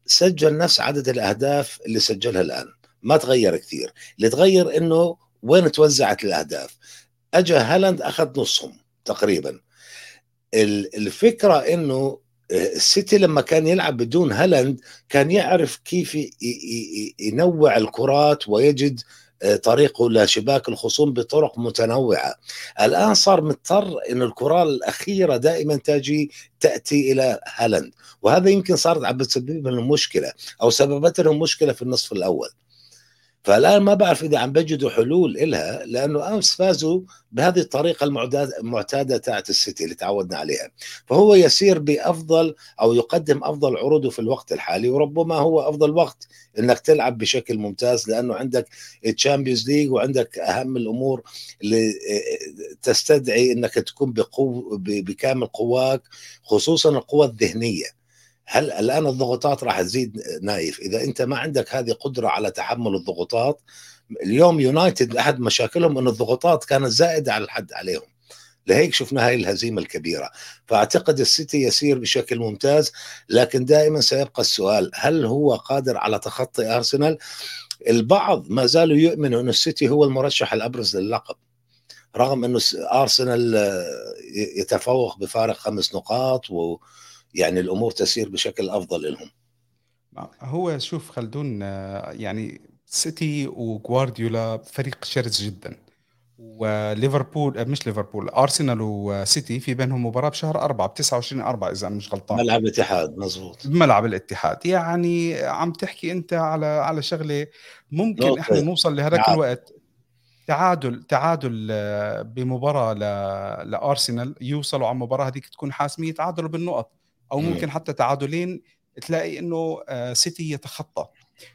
سجل نفس عدد الأهداف اللي سجلها الآن. ما تغير كثير. اللي تغير إنه وين توزعت الأهداف؟ اجى هالاند أخذ نصهم تقريبا. الفكرة إنه السيتي لما كان يلعب بدون هالاند كان يعرف كيف ينوع الكرات ويجد آه، طريقه لشباك الخصوم بطرق متنوعة. الآن صار مضطر أن الكرة الأخيرة دائما تجي تأتي إلى هالاند. وهذا يمكن صارت عم بتسبب لهم مشكلة أو سببت لهم مشكلة في النصف الأول. فالآن ما بعرف إذا عم بجدوا حلول إلها لأنه أمس فازوا بهذه الطريقة المعتادة تاعت السيتي اللي تعودنا عليها. فهو يسير بأفضل أو يقدم أفضل عروضه في الوقت الحالي وربما هو أفضل وقت إنك تلعب بشكل ممتاز لأنه عندك ال Champions League وعندك أهم الأمور اللي تستدعي إنك تكون بقوه بكامل قواك خصوصا القوى الذهنية. هل الآن الضغوطات راح تزيد نايف؟ إذا أنت ما عندك هذه قدرة على تحمل الضغوطات اليوم يونايتد أحد مشاكلهم أن الضغوطات كانت زائدة على الحد عليهم. لهيك شفنا هاي الهزيمة الكبيرة. فأعتقد السيتي يسير بشكل ممتاز لكن دائما سيبقى السؤال هل هو قادر على تخطي أرسنال؟ البعض ما زالوا يؤمنوا أن السيتي هو المرشح الأبرز للقب رغم أنه أرسنال يتفوق بفارق خمس نقاط و يعني الأمور تسير بشكل أفضل لهم. هو شوف خلدون يعني سيتي وجوارديولا فريق شرس جدا. وليفربول مش ليفربول أرسنال وسيتي في بينهم مباراة بشهر أربعة ب 29 4 إذا أنا مش غلطان. ملعب الاتحاد مزبوط بملعب الاتحاد. يعني عم تحكي أنت على على شغلة ممكن إحنا نوصل لهذاك نعم. الوقت. تعادل تعادل آه، بمباراة لأرسنال يوصلوا على المباراه هذيك تكون حاسمه يتعادلوا بالنقط. أو ممكن حتى تعادلين تلاقي إنه آه، سيتي يتخطى.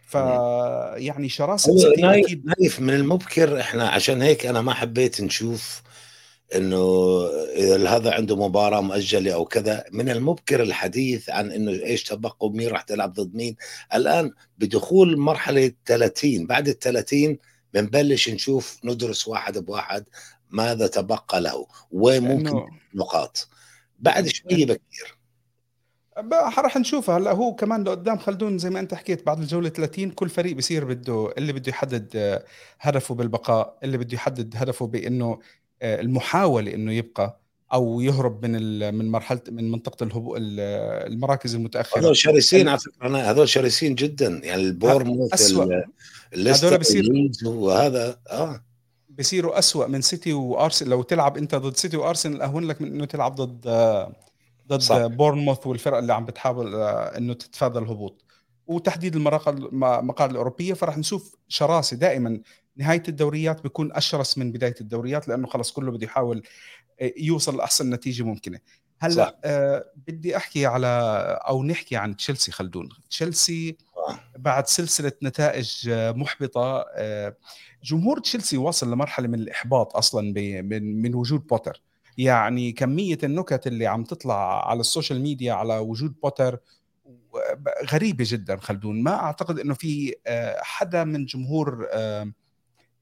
فيعني شراسة سيتي نايف, أكيد نايف من المبكر إحنا عشان هيك أنا ما حبيت نشوف إنه إذا هذا عنده مباراة مؤجلة أو كذا. من المبكر الحديث عن إنه إيش تبقى ومين راح تلعب ضد مين. الآن بدخول مرحلة 30 بعد ال 30 بنبلش نشوف ندرس واحد بواحد ماذا تبقى له وين ممكن نقاط. بعد شوية بكير. راح نشوفها هلا هو كمان لقدام خلدون زي ما انت حكيت بعد الجولة 30 كل فريق بصير بده اللي بده يحدد آه، هدفه بالبقاء اللي بده يحدد هدفه بإنه آه، المحاولة إنه يبقى أو يهرب من من مرحلة من منطقة الهبوط المراكز المتأخرة. هذول شرسين على فكرة هذول شرسين جدا. يعني البورموث هذول بصير وهذا آه. بصيروا اسوء من سيتي وأرسنال. لو تلعب أنت ضد سيتي وأرسنال أهون لك من إنه تلعب ضد ضد بورنموث والفرق اللي عم بتحاول آه، إنه تتفادى الهبوط. وتحديد المقاعد الأوروبية فراح نشوف شراسة دائما نهاية الدوريات بيكون أشرس من بداية الدوريات لأنه خلص كله بده يحاول آه، يوصل لأحسن نتيجة ممكنة. هلأ آه بدي أحكي على أو نحكي عن تشيلسي خلدون. تشيلسي بعد سلسلة نتائج آه، محبطة آه جمهور تشيلسي وصل لمرحلة من الإحباط أصلا من من وجود بوتر. يعني كمية النكت اللي عم تطلع على ال social media على وجود بوتر غريبة جدا خلدون. ما أعتقد إنه في آه، حدا من جمهور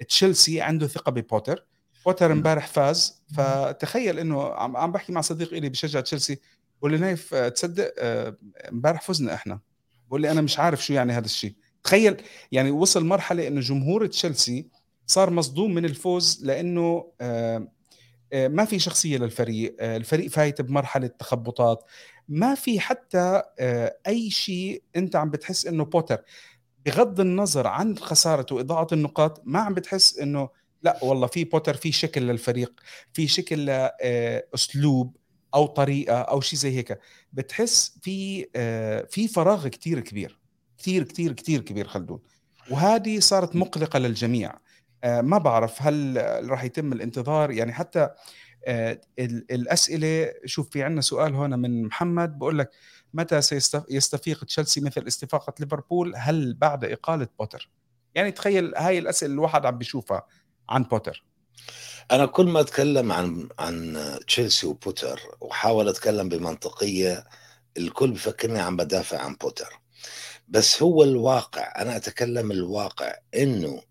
تشيلسي عنده ثقة ببوتر. بوتر امبارح فاز. فتخيل إنه عم بحكي مع صديق لي بشجع تشيلسي بقول لي نايف آه، تصدق آه، امبارح فزنا إحنا. بقول لي أنا مش عارف شو يعني هذا الشيء. تخيل يعني وصل مرحلة إنه جمهور تشيلسي صار مصدوم من الفوز لإنه آه، ما في شخصية للفريق الفريق فايت بمرحلة تخبطات. ما في حتى أي شيء أنت عم بتحس إنه بوتر بغض النظر عن خسارة وإضاعة النقاط ما عم بتحس إنه لا والله في بوتر في شكل للفريق في شكل لاسلوب آه، أو طريقة أو شيء زي هيك. بتحس في آه، في فراغ كتير كبير كتير كتير كتير كبير خلدون. وهذه صارت مقلقة للجميع. آه، ما بعرف هل راح يتم الانتظار. يعني حتى الأسئلة شوف في عندنا سؤال هنا من محمد بقول لك متى سيستفيق تشيلسي مثل استفاقة ليفربول؟ هل بعد إقالة بوتر؟ يعني تخيل هاي الأسئلة الواحد عم بيشوفها عن بوتر. أنا كل ما أتكلم عن عن تشيلسي وبوتر وحاول أتكلم بمنطقية الكل بفكرني عم بدافع عن بوتر. بس هو الواقع أنا أتكلم الواقع إنه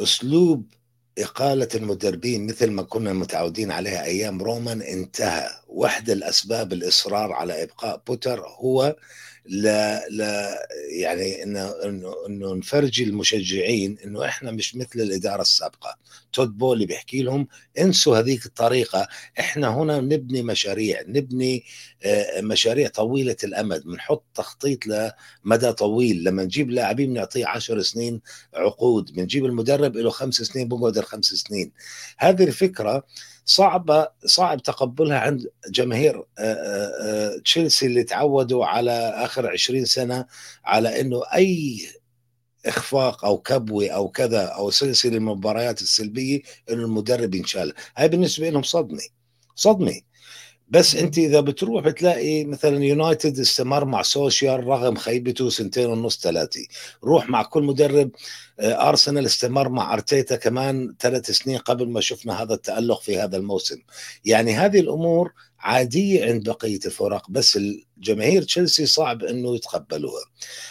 أسلوب إقالة المدربين مثل ما كنا متعودين عليها أيام رومان انتهى. واحدة الأسباب الإصرار على إبقاء بوتر هو لا لا يعني إنه إنه إنه نفرجي المشجعين إنه إحنا مش مثل الإدارة السابقة. تود بولي بيحكي لهم انسوا هذيك الطريقة إحنا هنا نبني مشاريع نبني آه، مشاريع طويلة الأمد. بنحط تخطيط لمدى طويل. لما نجيب لاعبين بنعطيه 10 سنين عقود. بنجيب المدرب له خمس سنين بقعد الخمس سنين. هذه الفكرة صعبة صعب تقبلها عند جماهير آه، آه، آه، تشيلسي اللي تعودوا على آخر 20 سنة على إنه أي إخفاق أو كبوه أو كذا أو سلسلة المباريات السلبية إنه المدرب ينشال هاي بالنسبة لهم صدمة صدمة. بس انت اذا بتروح بتلاقي مثلا يونايتد استمر مع سولشاير رغم خيبته سنتين ونص ثلاثة. روح مع كل مدرب آه، ارسنال استمر مع ارتيتا كمان ثلاث سنين قبل ما شفنا هذا التألق في هذا الموسم. يعني هذه الأمور عادية عند بقية الفرق بس الجماهير تشيلسي صعب إنه يتقبلوها.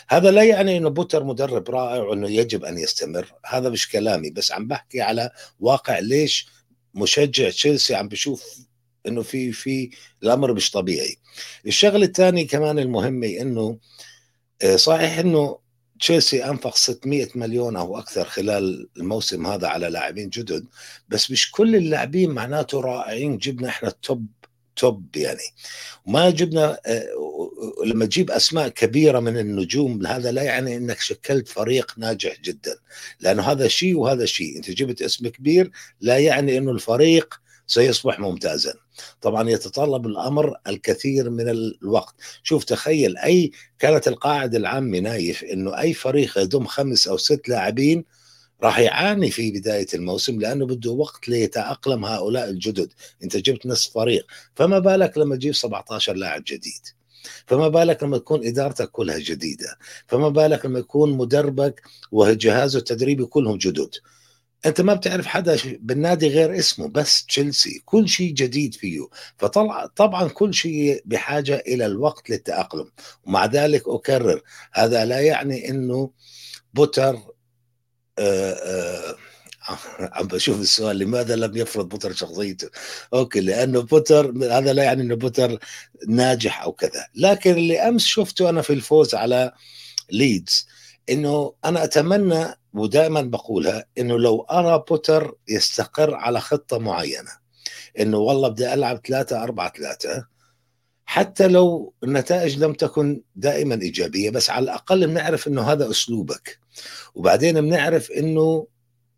هذا لا يعني إنه بوتر مدرب رائع وإنه يجب أن يستمر هذا مش كلامي بس عم بحكي على واقع ليش مشجع تشيلسي عم بشوف إنه في في الأمر مش طبيعي. الشغلة الثانية كمان المهمة إنه آه، صحيح إنه تشيلسي أنفق 600 مليون أو أكثر خلال الموسم هذا على لاعبين جدد بس مش كل اللاعبين معناته رائعين جبنا إحنا ال top top يعني. وما جبنا آه، لما تجيب أسماء كبيرة من النجوم هذا لا يعني إنك شكلت فريق ناجح جدا لأنه هذا شيء وهذا شيء. إنت جبت اسم كبير لا يعني إنه الفريق سيصبح ممتازا. طبعا يتطلب الأمر الكثير من الوقت. شوف تخيل أي كانت القاعدة العامة نايف إنه أي فريق يضم خمس أو ست لاعبين راح يعاني في بداية الموسم لأنه بده وقت ليتأقلم هؤلاء الجدد. أنت جبت نصف فريق. فما بالك لما تجيب 17 لاعب جديد. فما بالك لما تكون إدارتك كلها جديدة. فما بالك لما يكون مدربك وجهازه التدريبي كلهم جدد. أنت ما بتعرف حدا بالنادي غير اسمه بس تشيلسي كل شيء جديد فيه. فطلع طبعا كل شيء بحاجة إلى الوقت للتأقلم. ومع ذلك أكرر هذا لا يعني إنه بوتر آآ آآ عم بشوف السؤال لماذا لم يفرض بوتر شخصيته؟ أوكي لأنه بوتر هذا لا يعني إنه بوتر ناجح أو كذا. لكن اللي أمس شفته أنا في الفوز على ليدز إنه أنا أتمنى ودائما بقولها إنه لو ارى بوتر يستقر على خطة معينة إنه والله بدي ألعب 3 4 3 حتى لو النتائج لم تكن دائما إيجابية بس على الأقل بنعرف إنه هذا أسلوبك. وبعدين بنعرف إنه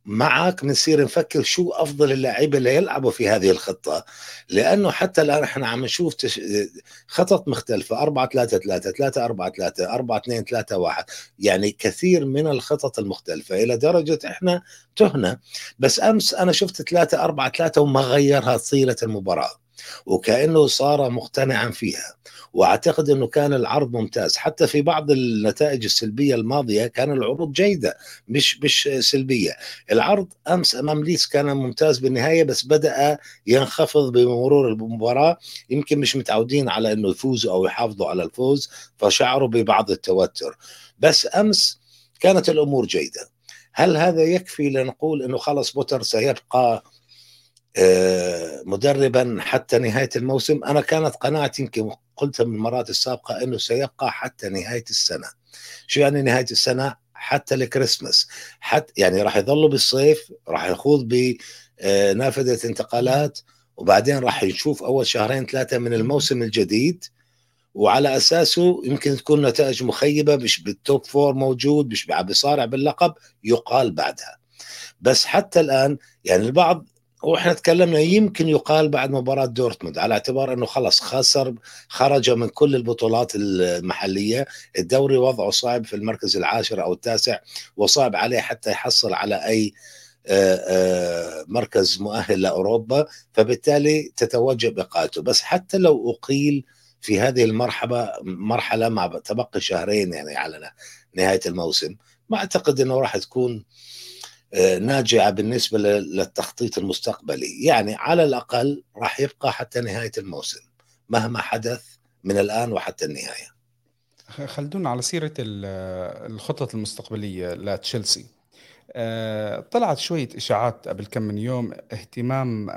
معك بنصير نفكر شو أفضل اللاعبين اللي يلعبوا في هذه الخطة. لأنه حتى الآن إحنا عم نشوف تش... خطط مختلفة. 4 3 3 3 4 3 4 2 3 1 يعني كثير من الخطط المختلفة. إلى درجة إحنا تهنا. بس أمس أنا شفت 3 4 3 وما غيرها طيله المباراة. وكأنه صار مقتنعا فيها. وأعتقد إنه كان العرض ممتاز. حتى في بعض النتائج السلبية الماضية كان العروض جيدة مش مش سلبية. العرض أمس أمام ليس كان ممتاز بالنهاية بس بدأ ينخفض بمرور المباراة. يمكن مش متعودين على إنه يفوزوا أو يحافظوا على الفوز فشعروا ببعض التوتر. بس أمس كانت الأمور جيدة. هل هذا يكفي لنقول إنه خلص بوتر سيبقى مدربا حتى نهاية الموسم. أنا كانت قناعتي يمكن قلتها من المرات السابقة إنه سيبقى حتى نهاية السنة. شو يعني نهاية السنة؟ حتى الكريسماس حتى يعني راح يظلوا بالصيف راح يخوض بنافذه انتقالات وبعدين راح نشوف أول شهرين ثلاثة من الموسم الجديد. وعلى أساسه يمكن تكون نتائج مخيبة مش بال top four موجود مش بيصارع باللقب يقال بعدها. بس حتى الآن يعني البعض وإحنا تكلمنا يمكن يقال بعد مباراة دورتموند على اعتبار انه خلص خسر خرج من كل البطولات المحلية الدوري وضعه صعب في المركز العاشر أو التاسع وصعب عليه حتى يحصل على اي مركز مؤهل لأوروبا فبالتالي تتوجه بقاته. بس حتى لو أقيل في هذه المرحله مرحلة مع تبقي شهرين يعني على نهاية الموسم ما أعتقد إنه راح تكون ناجعة بالنسبة للتخطيط المستقبلي. يعني على الأقل راح يبقى حتى نهاية الموسم مهما حدث من الآن وحتى النهاية. خلدون على سيرة الخطط المستقبلية لتشيلسي آه، طلعت شوية إشاعات قبل كم من يوم اهتمام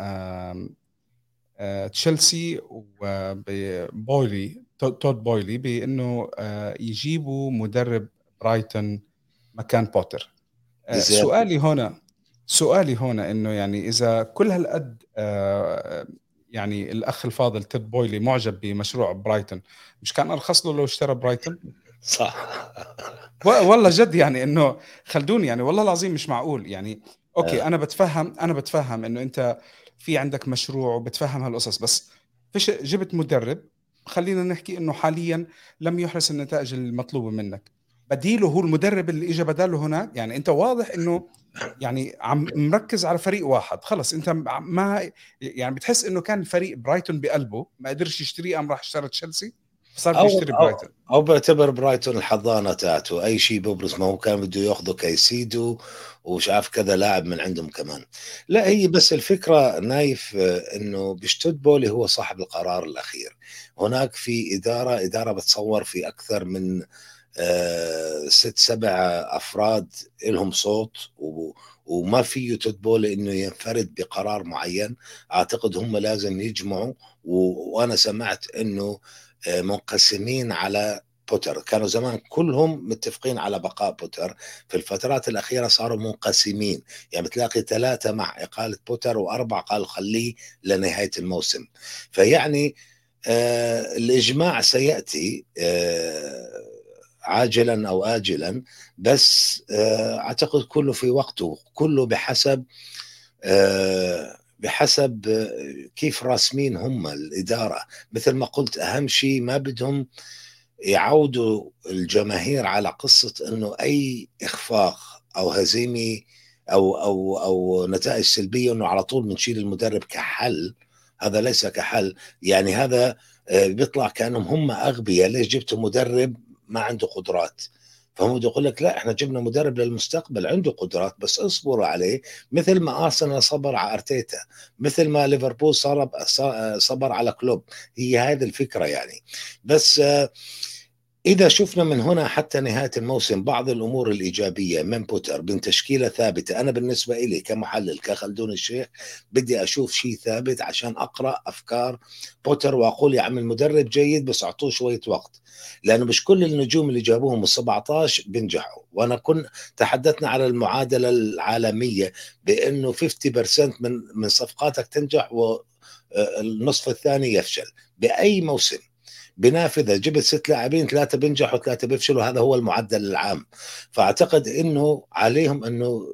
آه، تشيلسي وبويلي تود بويلي بأنه آه، يجيبوا مدرب برايتون مكان بوتر. آه، سؤالي هنا سؤالي هنا إنه يعني إذا كل هالقد آه، يعني الأخ الفاضل تود بويلي معجب بمشروع برايتون مش كان أرخص له لو اشترى برايتون؟ صح والله جد يعني إنه خلدوني يعني والله العظيم مش معقول يعني okay آه. أنا بتفهم أنا بتفهم إنه أنت في عندك مشروع وبتفهم هالقصص بس فيش جبت مدرب خلينا نحكي إنه حاليا لم يحرز النتائج المطلوبة منك بديله هو المدرب اللي اجى بداله هناك. يعني أنت واضح إنه يعني عم مركز على فريق واحد. خلص أنت ما يعني بتحس إنه كان الفريق برايتون بقلبه. ما قدرش يشتريه قام راح اشترى تشيلسي. صار بيشتري برايتون. أو, أو بعتبر برايتون الحضانة تاعته. أي شيء ببرز ما هو كان بده ياخذه كيسيدو ومش عارف كذا لاعب من عندهم كمان. لا هي بس الفكرة نايف إنه مش تود بويلي هو صاحب القرار الأخير. هناك في إدارة إدارة بتصور في أكثر من آه، ست سبع أفراد لهم صوت وما فيه تود بويلي إنه ينفرد بقرار معين. أعتقد هم لازم يجمعوا وأنا سمعت إنه آه، منقسمين على بوتر. كانوا زمان كلهم متفقين على بقاء بوتر. في الفترات الأخيرة صاروا منقسمين. يعني بتلاقي ثلاثة مع إقالة بوتر وأربعة قالوا خليه لنهاية الموسم. فيعني آه الإجماع سيأتي آه عاجلا أو اجلا بس آه، أعتقد كله في وقته كله بحسب آه، بحسب آه، كيف راسمين هم الإدارة. مثل ما قلت أهم شيء ما بدهم يعودوا الجماهير على قصة إنه أي إخفاق أو هزيمة أو أو أو نتائج سلبية إنه على طول بنشيل المدرب كحل. هذا ليس كحل. يعني هذا بيطلع كأنهم هم أغبياء. ليش جبتوا مدرب ما عنده قدرات. فهم يقول لك لا إحنا جبنا مدرب للمستقبل عنده قدرات بس اصبروا عليه. مثل ما أرسنال صبر على أرتيتا مثل ما ليفربول صبر على كلوب. هي هذه الفكرة يعني. بس آه إذا شفنا من هنا حتى نهاية الموسم بعض الأمور الإيجابية من بوتر من تشكيلة ثابتة. أنا بالنسبة إلي كمحلل كخلدون الشيخ بدي أشوف شيء ثابت عشان أقرأ أفكار بوتر وأقول يا عم المدرب جيد بس أعطوه شوية وقت. لأنه مش كل النجوم اللي جابوهم ال 17 بينجحوا وأنا كنت تحدثنا على المعادلة العالمية بأنه 50% من من صفقاتك تنجح والنصف الثاني يفشل. بأي موسم. بنافذة جبت ست لاعبين ثلاثة بينجحوا ثلاثة بيفشلوا هذا هو المعدل العام. فأعتقد إنه عليهم إنه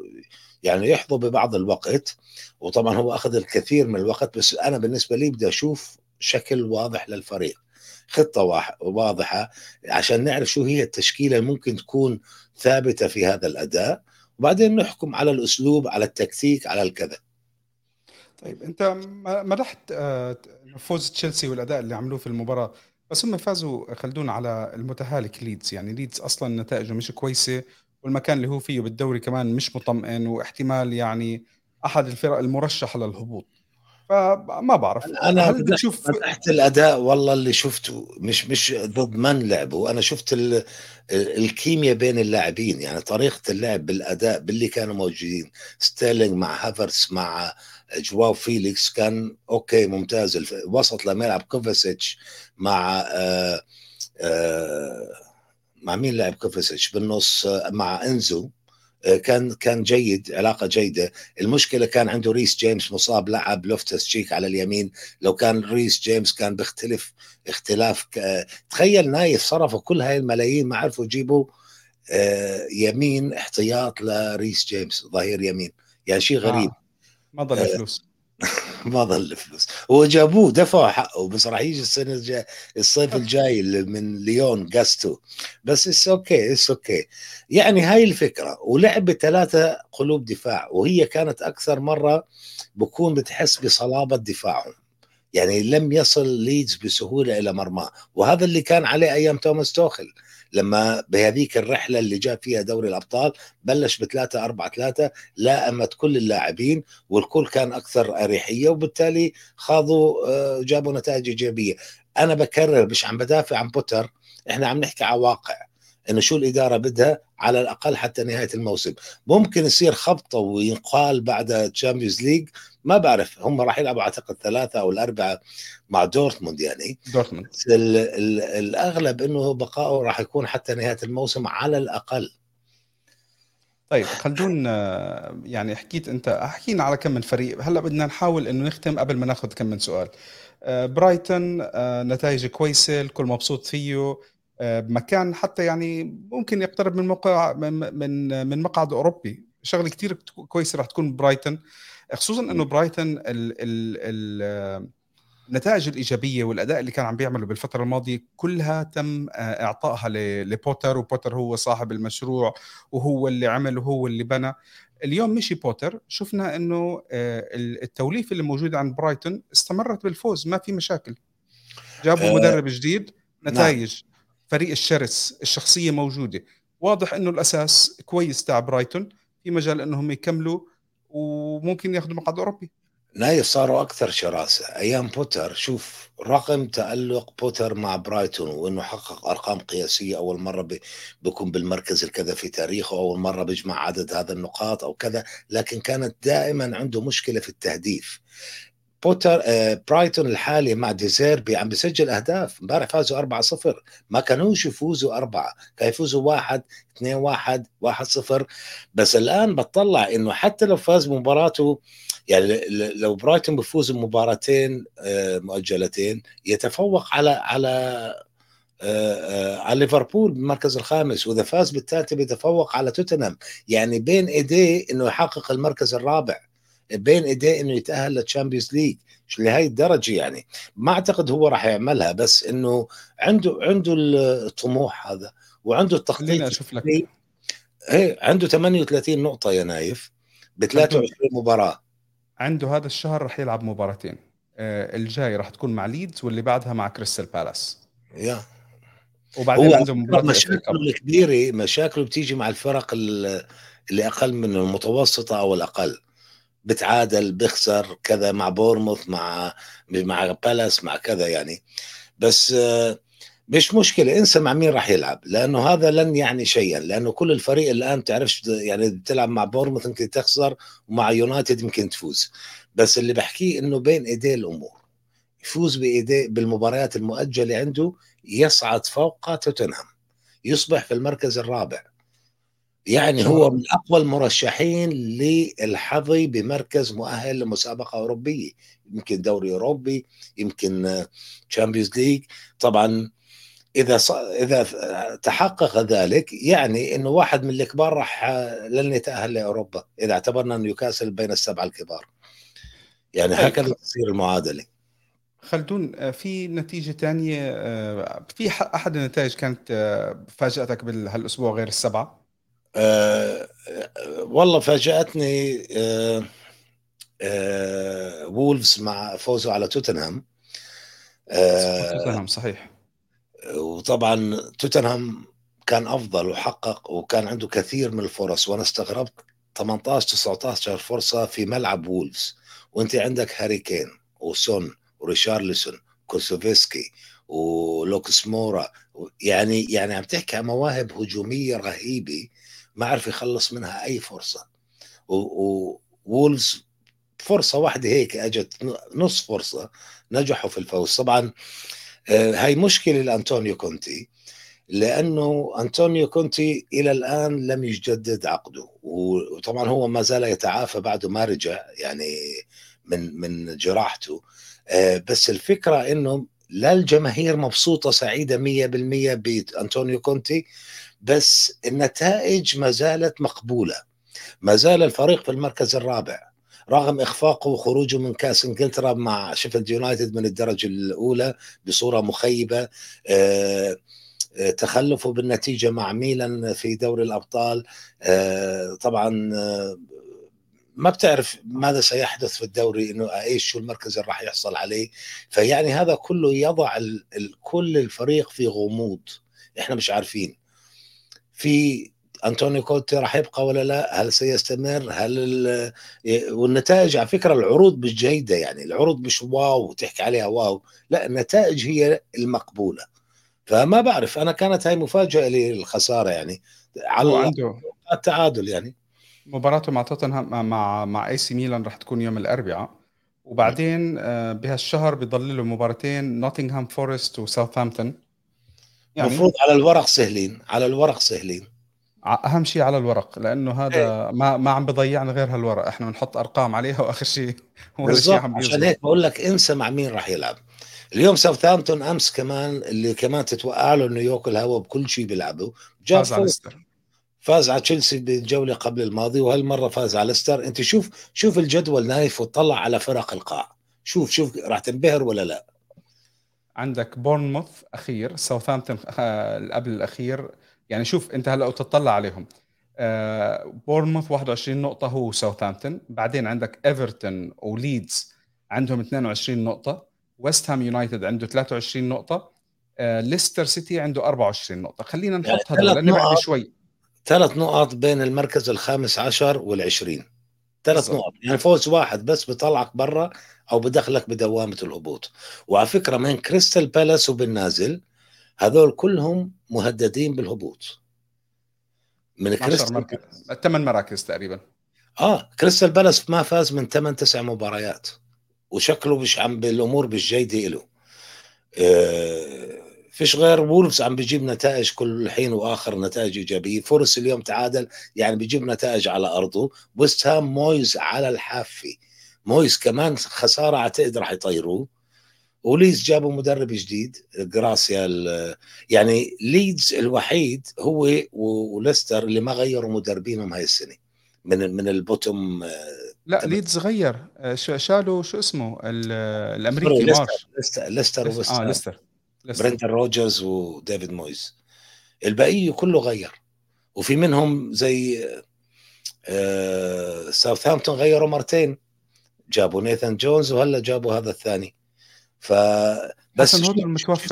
يعني يحظوا ببعض الوقت وطبعا هو أخذ الكثير من الوقت بس أنا بالنسبة لي بدي أشوف شكل واضح للفريق. خطة واضحة عشان نعرف شو هي التشكيلة اللي ممكن تكون ثابتة في هذا الأداء. وبعدين نحكم على الأسلوب على التكتيك على الكذا. طيب أنت مدحت آه، فوز تشيلسي والأداء اللي عملوه في المباراة. بس هم فازوا خلدون على المتهالك ليدز. يعني ليدز أصلا نتائجه مش كويسة والمكان اللي هو فيه بالدوري كمان مش مطمئن واحتمال يعني أحد الفرق المرشحة للهبوط. فما بعرف. أنا هل بتشوف تحت الأداء والله اللي شفته مش مش ضد من لعبوا أنا شفت الكيمياء بين اللاعبين. يعني طريقة اللعب بالأداء باللي كانوا موجودين. ستيرلينج مع هافرتس مع جواو فيليكس كان okay ممتاز. وسط لما يلعب كوفاسيتش مع آه آه مع مين لعب كوفاسيتش؟ بالنص آه مع إنزو. كان كان جيد علاقة جيدة. المشكلة كان عنده ريس جيمس مصاب لعب لوفتس تشيك على اليمين. لو كان ريس جيمس كان بيختلف اختلاف تخيل نايف صرفوا كل هاي الملايين ما عرفوا يجيبوا يمين احتياط لريس جيمس ظهير يمين. يعني شيء غريب. آه. ما ضل آه، فلوس [LAUGHS] ما ضل فلوس هو جابوه دفعوا حقه بس راح يجي السنة الجاي الصيف الجاي من ليون جاستو بس it's okay it's okay يعني هاي الفكرة. ولعب بثلاثة قلوب دفاع وهي كانت أكثر مرة بكون بتحس بصلابة دفاعهم. يعني لم يصل ليدز بسهولة إلى مرماه. وهذا اللي كان عليه أيام توماس توخيل لما بهذيك الرحلة اللي جاب فيها دوري الأبطال بلش بثلاثة أربعة ثلاثة لاءمت كل اللاعبين والكل كان أكثر أريحية وبالتالي خاضوا آه، جابوا نتائج إيجابية. أنا بكرر مش عم بدافع عن بوتر إحنا عم نحكي على واقع. إنه شو الإدارة بدها على الأقل حتى نهاية الموسم. ممكن يصير خبطة وينقال بعد Champions League ما بعرف هم راح يلعبوا أعتقد ثلاثة أو الأربعة مع دورتموند يعني. دورتموند الأغلب إنه بقائه راح يكون حتى نهاية الموسم على الأقل. طيب خلدون يعني حكيت أنت حكينا على كم من فريق. هلأ بدنا نحاول إنه نختم قبل ما ناخذ كم من سؤال. آه، برايتون آه، نتائج كويسة الكل مبسوط فيه. بمكان حتى يعني ممكن يقترب من موقع من من مقعد أوروبي. شغلة كثير كويسة راح تكون برايتون خصوصا إنه برايتون ال ال النتائج الإيجابية والأداء اللي كان عم بيعمله بالفترة الماضية كلها تم آه، إعطائها لبوتر وبوتر هو صاحب المشروع وهو اللي عمل وهو اللي بنى. اليوم مشي بوتر. شفنا إنه آه، التوليفة اللي موجودة عند برايتون استمرت بالفوز ما في مشاكل. جابوا مدرب جديد نعم. نتائج فريق شرس الشخصية موجودة. واضح إنه الأساس كويس تاع برايتون في مجال إنهم يكملوا وممكن ياخذوا مقعد أوروبي. نايف صاروا أكثر شراسة. أيام بوتر شوف رقم تألق بوتر مع برايتون وإنه حقق أرقام قياسية أول مرة بيكون بالمركز الكذا في تاريخه أول مرة بيجمع عدد هذا النقاط أو كذا لكن كانت دائما عنده مشكلة في التهديف. بوتر آه برايتون الحالي مع ديزيربي عم بيسجل أهداف. امبارح فازوا 4-0 ما كانوش يفوزوا أربعة. كانوا يفوزوا واحد 2 1 1 0 بس الآن بتطلع إنه حتى لو فاز مباراته يعني لو برايتون بفوز بمباراتين آه مؤجلتين يتفوق على على آه، آه، على ليفربول بالمركز الخامس. وإذا فاز بالثالثة بيتفوق على توتنهام. يعني بين إيديه إنه يحقق المركز الرابع. بين إيديه إنه يتأهل لل Champions League لهي الدرجة يعني. ما أعتقد هو راح يعملها بس إنه عنده عنده الطموح هذا وعنده التخطيط أشوف لك. إيه عنده 38 نقطة يا نايف ب 23 مباراة. عنده هذا الشهر رح يلعب مباراتين. آه، الجاي رح تكون مع ليدز واللي بعدها مع كريستال بالاس. يا. وبعدين هو عنده مباراة مشاكله. الكبيرة مشاكله بتيجي مع الفرق ال- اللي أقل من المتوسطة أو الأقل. بتعادل بيخسر كذا مع بورنموث مع مع بالاس مع كذا يعني. بس آه، مش مشكلة انسى مع مين راح يلعب لأنه هذا لن يعني شيئا لأنه كل الفريق الآن تعرفش يعني بتلعب مع بورنموث يمكن تخسر ومع يونايتد يمكن تفوز. بس اللي بحكيه إنه بين إيديه الأمور يفوز بايديه بالمباريات المؤجلة عنده يصعد فوق توتنهام يصبح في المركز الرابع. يعني هو من أقوى المرشحين للحظي بمركز مؤهل لمسابقة أوروبية يمكن دوري أوروبي يمكن Champions League طبعا إذا ص... إذا تحقق ذلك يعني إنه واحد من الكبار راح لن يتأهل لأوروبا إذا اعتبرنا نيوكاسل بين السبعة الكبار. يعني طيب. هكذا تصير المعادلة. خلدون في نتيجة تانية آه، في أحد النتائج كانت آه، فاجأتك بهالأسبوع غير السبعة؟ آه، والله فاجأتني أه أه وولفز مع فوزه على توتنهام. توتنهام صحيح. وطبعا توتنهام كان أفضل وحقق وكان عنده كثير من الفرص وأنا استغربت 18 19 فرصة في ملعب وولفز. وأنت عندك هاري كين وسون وريشارلسون كولوسيفسكي ولوكاس مورا. يعني يعني عم تحكي عن مواهب هجومية رهيبة. ما عرف يخلص منها أي فرصة. وولفز فرصة واحدة هيك أجت نص فرصة نجحوا في الفوز. طبعا آه، هاي مشكلة لأنطونيو كونتي لأنه أنطونيو كونتي إلى الآن لم يجدد عقده. وطبعا هو ما زال يتعافى بعده ما رجع يعني من من جراحته. آه، بس الفكرة إنه لا الجماهير مبسوطة سعيدة 100% بأنطونيو كونتي. بس النتائج ما زالت مقبولة. ما زال الفريق في المركز الرابع رغم إخفاقه وخروجه من كأس إنجلترا مع شيفيلد يونايتد من الدرجة الأولى بصورة مخيبة آه، آه، تخلفه بالنتيجة مع ميلان في دوري الأبطال آه، طبعا ما بتعرف ماذا سيحدث في الدوري إنه إيش شو المركز اللي راح يحصل عليه. فيعني هذا كله يضع ال- كل الفريق في غموض. إحنا مش عارفين. في أنطونيو كونتي راح يبقى ولا لا؟ هل سيستمر؟ هل ال- والنتائج على فكرة العروض مش جيدة يعني العروض مش wow تحكي عليها wow لا النتائج هي المقبولة. فما بعرف أنا كانت هاي مفاجأة لي الخسارة يعني على التعادل يعني. مباراته مع توتنهام مع- مع إي سي ميلان رح تكون يوم الأربعاء. وبعدين آه، بهالشهر بضل له مباراتين نوتنغهام فورست وساوثهامبتون. يعني المفروض على الورق سهلين على الورق سهلين. أهم شيء على الورق لأنه هذا ما ما عم بضيعنا غير هالورق إحنا بنحط أرقام عليها وآخر شيء. [LAUGHS] بالضبط عشان هيك بقول لك انسى مع مين راح يلعب. اليوم ساوثهامبتون أمس كمان اللي كمان تتوقع له إنه يأكل هوا بكل شيء بيلعبه جاب فاز على ليستر. فاز على تشيلسي بالجولة قبل الماضي وهالمرة فاز على ليستر. أنت شوف شوف الجدول نايف وطلع على فرق القاع. شوف شوف راح تنبهر ولا لا. عندك بورنموث أخير ساوثهامبتون آه، قبل الأخير. يعني شوف أنت هلأ تطلع عليهم. آه، بورنموث 21 نقطة هو وساوثهامبتون بعدين عندك إيفرتون وليدز عندهم 22 نقطة. ويست هام يونايتد عنده 23 نقطة. آه، ليستر سيتي عنده 24 نقطة. خلينا نحط يعني هدول ثلاث لأنه بعد نقط. شوي. ثلاث نقط بين المركز الخامس عشر والعشرين. ثلاث. نقط. يعني فوز واحد بس بيطلعك برا أو بدخلك بدوامة الهبوط. وعلى فكرة من كريستال بالاس وبالنازل هذول كلهم مهددين بالهبوط. من 12 كريستال ثمان مراكز تقريبا. آه كريستال بالاس ما فاز من 8 9 مباريات. وشكله مش عم بالأمور مش جيده له آه فيش غير وولفز عم بيجيب نتائج كل حين وآخر نتائج إيجابية. فورست اليوم تعادل يعني بيجيب نتائج على أرضه. ويست هام مويز على الحافة. مويز كمان خسارة أعتقد راح يطيروه وليدز جابوا مدرب جديد جراسيا يعني ليدز الوحيد هو وليستر اللي ما غيروا مدربينهم هاي السنة. من من ال bottom آه، لا. ليدز غير. آه، شالوا شو اسمه؟ ال- الأمريكي مارش. ليستر ليستر آه ليستر. برندن رودجرز وديفيد مويز البقيه كله غير. وفي منهم زي آه ساوثهامبتون غيروا مرتين. جابوا نيثان جونز وهلا جابوا هذا الثاني. ف بس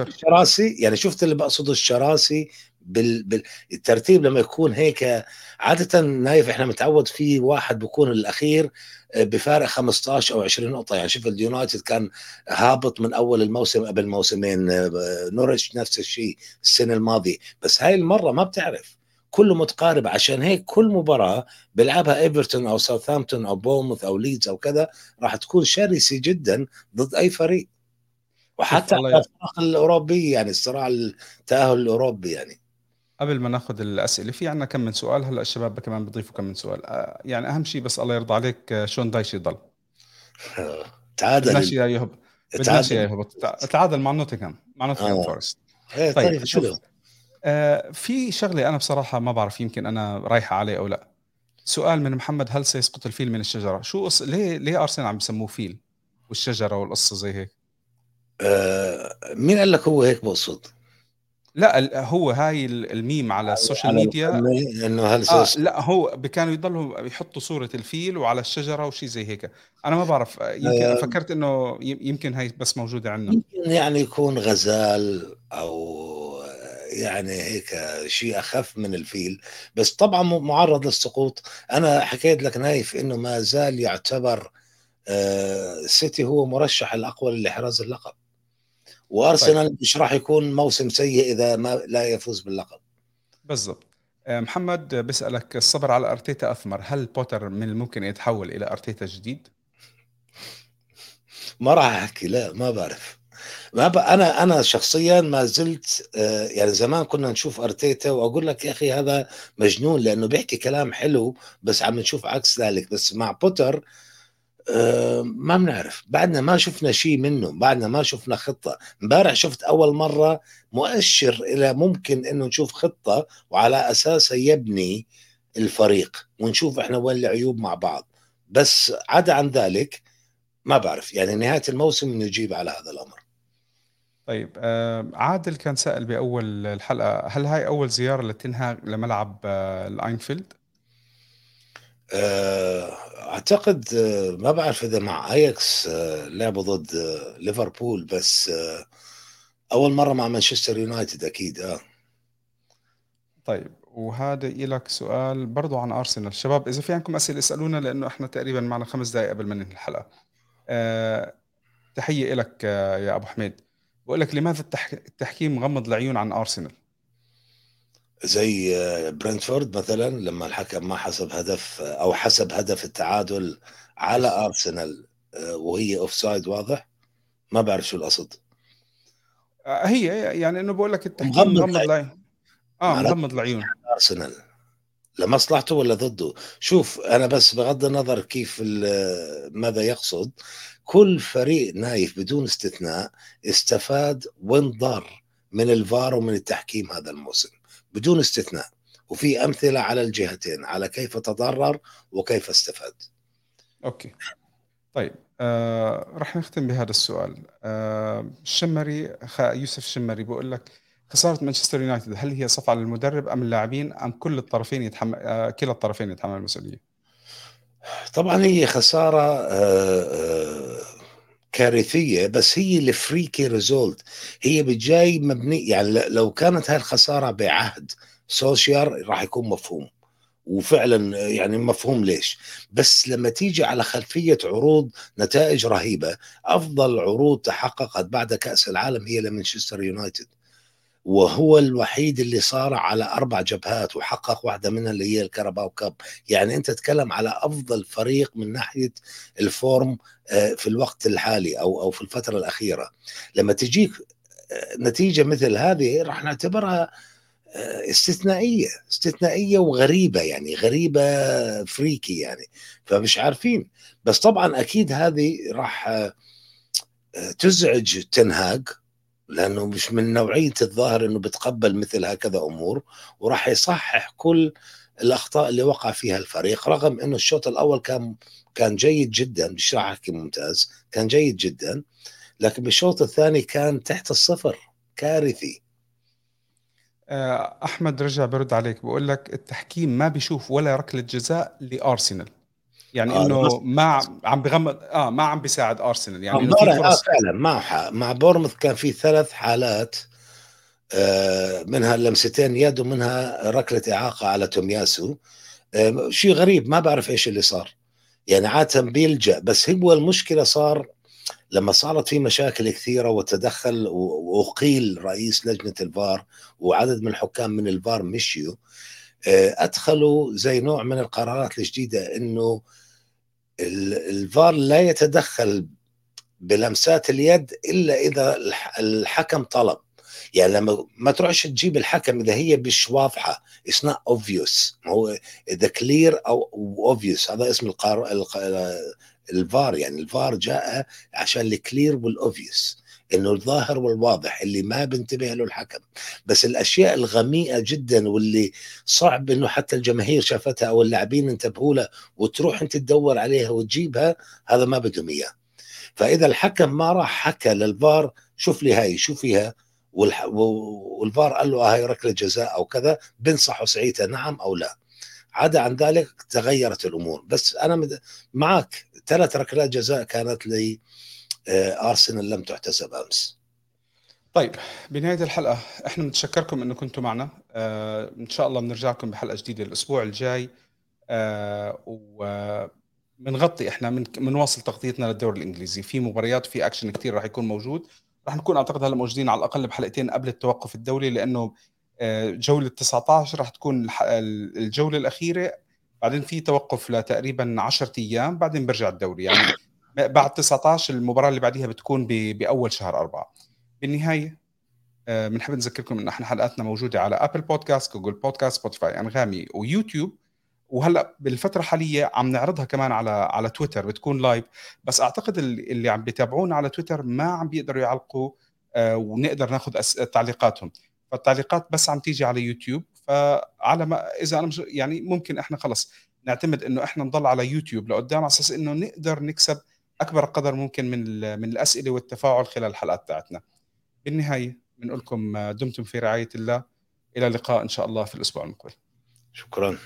الشراسي؟ يعني شفت اللي بقصده الشراسي. بالترتيب لما يكون هيك عادة نايف إحنا متعود في واحد بيكون الأخير آه، بفارق 15 أو 20 نقطة. يعني شوف شيفيلد يونايتد كان هابط من أول الموسم قبل موسمين آه، نورتش نفس الشيء السنة الماضية. بس هاي المرة ما بتعرف. كله متقارب. عشان هيك كل مباراة بيلعبها إيفرتون أو ساوثهامبتون أو بورنموث أو ليدز أو كذا راح تكون شرسة جدا ضد أي فريق. وحتى الصراع الاوروبي يعني الصراع التأهل الأوروبي يعني. قبل ما ناخذ الأسئلة في عندنا كم من سؤال هلأ الشباب كمان بيضيفوا كم من سؤال. آه، يعني أهم شيء بس الله يرضى عليك آه، شون دايش يضل؟ [LAUGHS] تعادل بدناش يا يهب بدناش يا تعادل. مع نوتنغهام مع نوتنغهام آه. فورست. إيه، طيب, طيب شوف آه في شغلة أنا بصراحة ما بعرف يمكن أنا رايحة عليه أو لأ. سؤال من محمد هل سيسقط الفيل من الشجرة؟ شو قص... ليه ليه أرسنال عم بسموه فيل والشجرة والقصة زي هيك؟ آه مين قال لك هو هيك بقصد لا هو هاي الميم على ال social media. إنه هل آه لا هو كانوا يضلوا يحطوا صورة الفيل وعلى الشجرة وشي زي هيك. أنا ما بعرف يمكن آه فكرت إنه يمكن هاي بس موجودة عندنا. يمكن يعني يكون غزال أو يعني هيك شيء أخف من الفيل. بس طبعا معرض للسقوط. أنا حكيت لك نايف إنه ما زال يعتبر آه سيتي هو مرشح الأقوى لاحراز اللقب. وأرسنال طيب. مش راح يكون موسم سيء إذا ما لا يفوز باللقب. بالضبط. آه، محمد بيسالك الصبر على أرتيتا أثمر. هل بوتر من الممكن يتحول إلى أرتيتا جديد؟ ما راح أحكي لا ما بعرف. ما ب... أنا أنا شخصيا ما زلت آه، يعني زمان كنا نشوف أرتيتا وأقول لك يا أخي هذا مجنون لأنه بيحكي كلام حلو بس عم نشوف عكس ذلك. بس مع بوتر ما بنعرف. بعدنا ما شفنا شيء منه بعدنا ما شفنا خطة. امبارح شفت أول مرة مؤشر إلى ممكن أنه نشوف خطة وعلى أساسها يبني الفريق ونشوف إحنا وين العيوب مع بعض. بس عدا عن ذلك ما بعرف. يعني نهاية الموسم نجيب على هذا الأمر. طيب آه، عادل كان سأل بأول الحلقة هل هاي أول زيارة لتن هاج لملعب آه، الأينفيلد؟ آه، أعتقد آه، ما بعرف إذا مع اياكس آه، لعبوا ضد ليفربول بس أول مرة مع مانشستر يونايتد أكيد آه. طيب وهذا لك سؤال برضو عن ارسنال شباب إذا في عندكم أسئلة اسألونا لأنه إحنا تقريبا معنا خمس دقائق قبل ما ننهي الحلقة. أه تحية لك يا أبو حميد. بقول لك لماذا التحكيم غمض العيون عن ارسنال زي برنتفورد مثلا لما الحكم ما حسب هدف أو حسب هدف التعادل على أرسنال آه، وهي offside واضح ما بعرف شو القصد. آه، هي يعني إنه بقول لك التحكيم مغمض العيون آه مغمض العيون. أرسنال. لمصلحته ولا ضده؟ شوف أنا بس بغض النظر كيف ماذا يقصد كل فريق نايف بدون استثناء استفاد وانضر من الفار ومن التحكيم هذا الموسم. بدون استثناء. وفي أمثلة على الجهتين على كيف تضرر وكيف استفاد. أوكي. طيب آه رح نختم بهذا السؤال. آه الشمري يوسف الشمري بيقول لك خسارة مانشستر يونايتد هل هي صفعة للمدرب أم اللاعبين أم كل الطرفين يتحمل آه كلا الطرفين يتحمل المسؤولية؟ طبعا هي خسارة آه آه كارثية بس هي ال freaky result هي بتجاي مبني يعني لو كانت هاي الخسارة بعهد سولشاير راح يكون مفهوم. وفعلا يعني مفهوم ليش. بس لما تيجي على خلفية عروض نتائج رهيبة أفضل عروض تحققت بعد كأس العالم هي لمانشستر يونايتد. وهو الوحيد اللي صار على أربع جبهات وحقق واحدة منها اللي هي ال Carabao Cup. يعني أنت تتكلم على أفضل فريق من ناحية الفورم آه، في الوقت الحالي أو أو في الفترة الأخيرة. لما تجيك آه، نتيجة مثل هذه راح نعتبرها آه، استثنائية استثنائية وغريبة يعني غريبة فريكي يعني فمش عارفين. بس طبعا أكيد هذه راح تزعج تنهاج. لأنه مش من نوعية الظاهر إنه بتقبل مثل هكذا أمور وراح يصحح كل الأخطاء اللي وقع فيها الفريق رغم إنه الشوط الأول كان كان جيد جدا مش راح أحكي ممتاز كان جيد جدا لكن بالشوط الثاني كان تحت الصفر كارثي. آه، أحمد رجع برد عليك بقول لك التحكيم ما بيشوف ولا ركلة جزاء لأرسنال. يعني آه إنه ما عم بغمض آه ما عم بيساعد أرسنال. يعني إنه في فرص... آه فعلا مع مع بورموث كان في ثلاث حالات آه منها لمستين يد ومنها ركلة إعاقة على تومياسو. آه شيء غريب ما بعرف إيش اللي صار. يعني عاده بيلجأ بس هو المشكلة صار لما صارت في مشاكل كثيرة وتدخل وأقيل رئيس لجنة الفار وعدد من الحكام من الفار مشيوا آه، أدخلوا زي نوع من القرارات الجديدة إنه الفار لا يتدخل بلمسات اليد إلا إذا الحكم طلب. يعني لما ما تروحش تجيب الحكم إذا هي مش واضحة it's not obvious هو إذا clear أو obvious هذا اسم القار... الفار يعني الفار جاء عشان ال clear وال obvious إنه الظاهر والواضح اللي ما بنتبه له الحكم. بس الأشياء الغميقه جدا واللي صعب إنه حتى الجماهير شافتها أو اللاعبين انتبهوا لها وتروح أنت تدور عليها وتجيبها هذا ما بدهم إياه. فإذا الحكم ما راح حكى للفار شوف لي هاي شو فيها. والفار قال له هاي ركلة جزاء أو كذا بنصحه ساعتها نعم أو لا. عدا عن ذلك تغيرت الأمور. بس أنا معك ثلاث ركلات جزاء كانت لي آه، أرسنال لم تحتسب أمس. طيب بنهاية الحلقة إحنا بنتشكركم إنه كنتوا معنا. آه إن شاء الله بنرجع لكم بحلقة جديدة الأسبوع الجاي. آه وبنغطي إحنا من بنواصل تغطيتنا للدوري الإنجليزي. في مباريات وفي أكشن كثير راح يكون موجود. راح نكون أعتقد هلأ موجودين على الأقل بحلقتين قبل التوقف الدولي لأنه آه، جولة 19 راح تكون الجولة الأخيرة. بعدين في توقف لتقريبا 10 أيام بعدين برجع الدوري. يعني بعد 19 المباراة اللي بعديها بتكون بأول شهر أربعة. بالنهاية بنحب آه، نذكركم إن إحنا حلقاتنا موجودة على Apple Podcast Google Podcast Spotify أنغامي ويوتيوب. وهلأ بالفترة الحالية عم نعرضها كمان على على تويتر بتكون live بس أعتقد اللي عم بيتابعونا على تويتر ما عم بيقدروا يعلقوا آه، ونقدر ناخذ تعليقاتهم. فالتعليقات بس عم تيجي على يوتيوب. فعلى ما إذا أنا مش يعني ممكن إحنا خلص نعتمد إنه إحنا نضل على يوتيوب لقدام على أساس إنه نقدر نكسب أكبر قدر ممكن من من الأسئلة والتفاعل خلال الحلقات بتاعتنا. بالنهاية بنقول لكم دمتم في رعاية الله. إلى اللقاء إن شاء الله في الأسبوع المقبل. شكرا.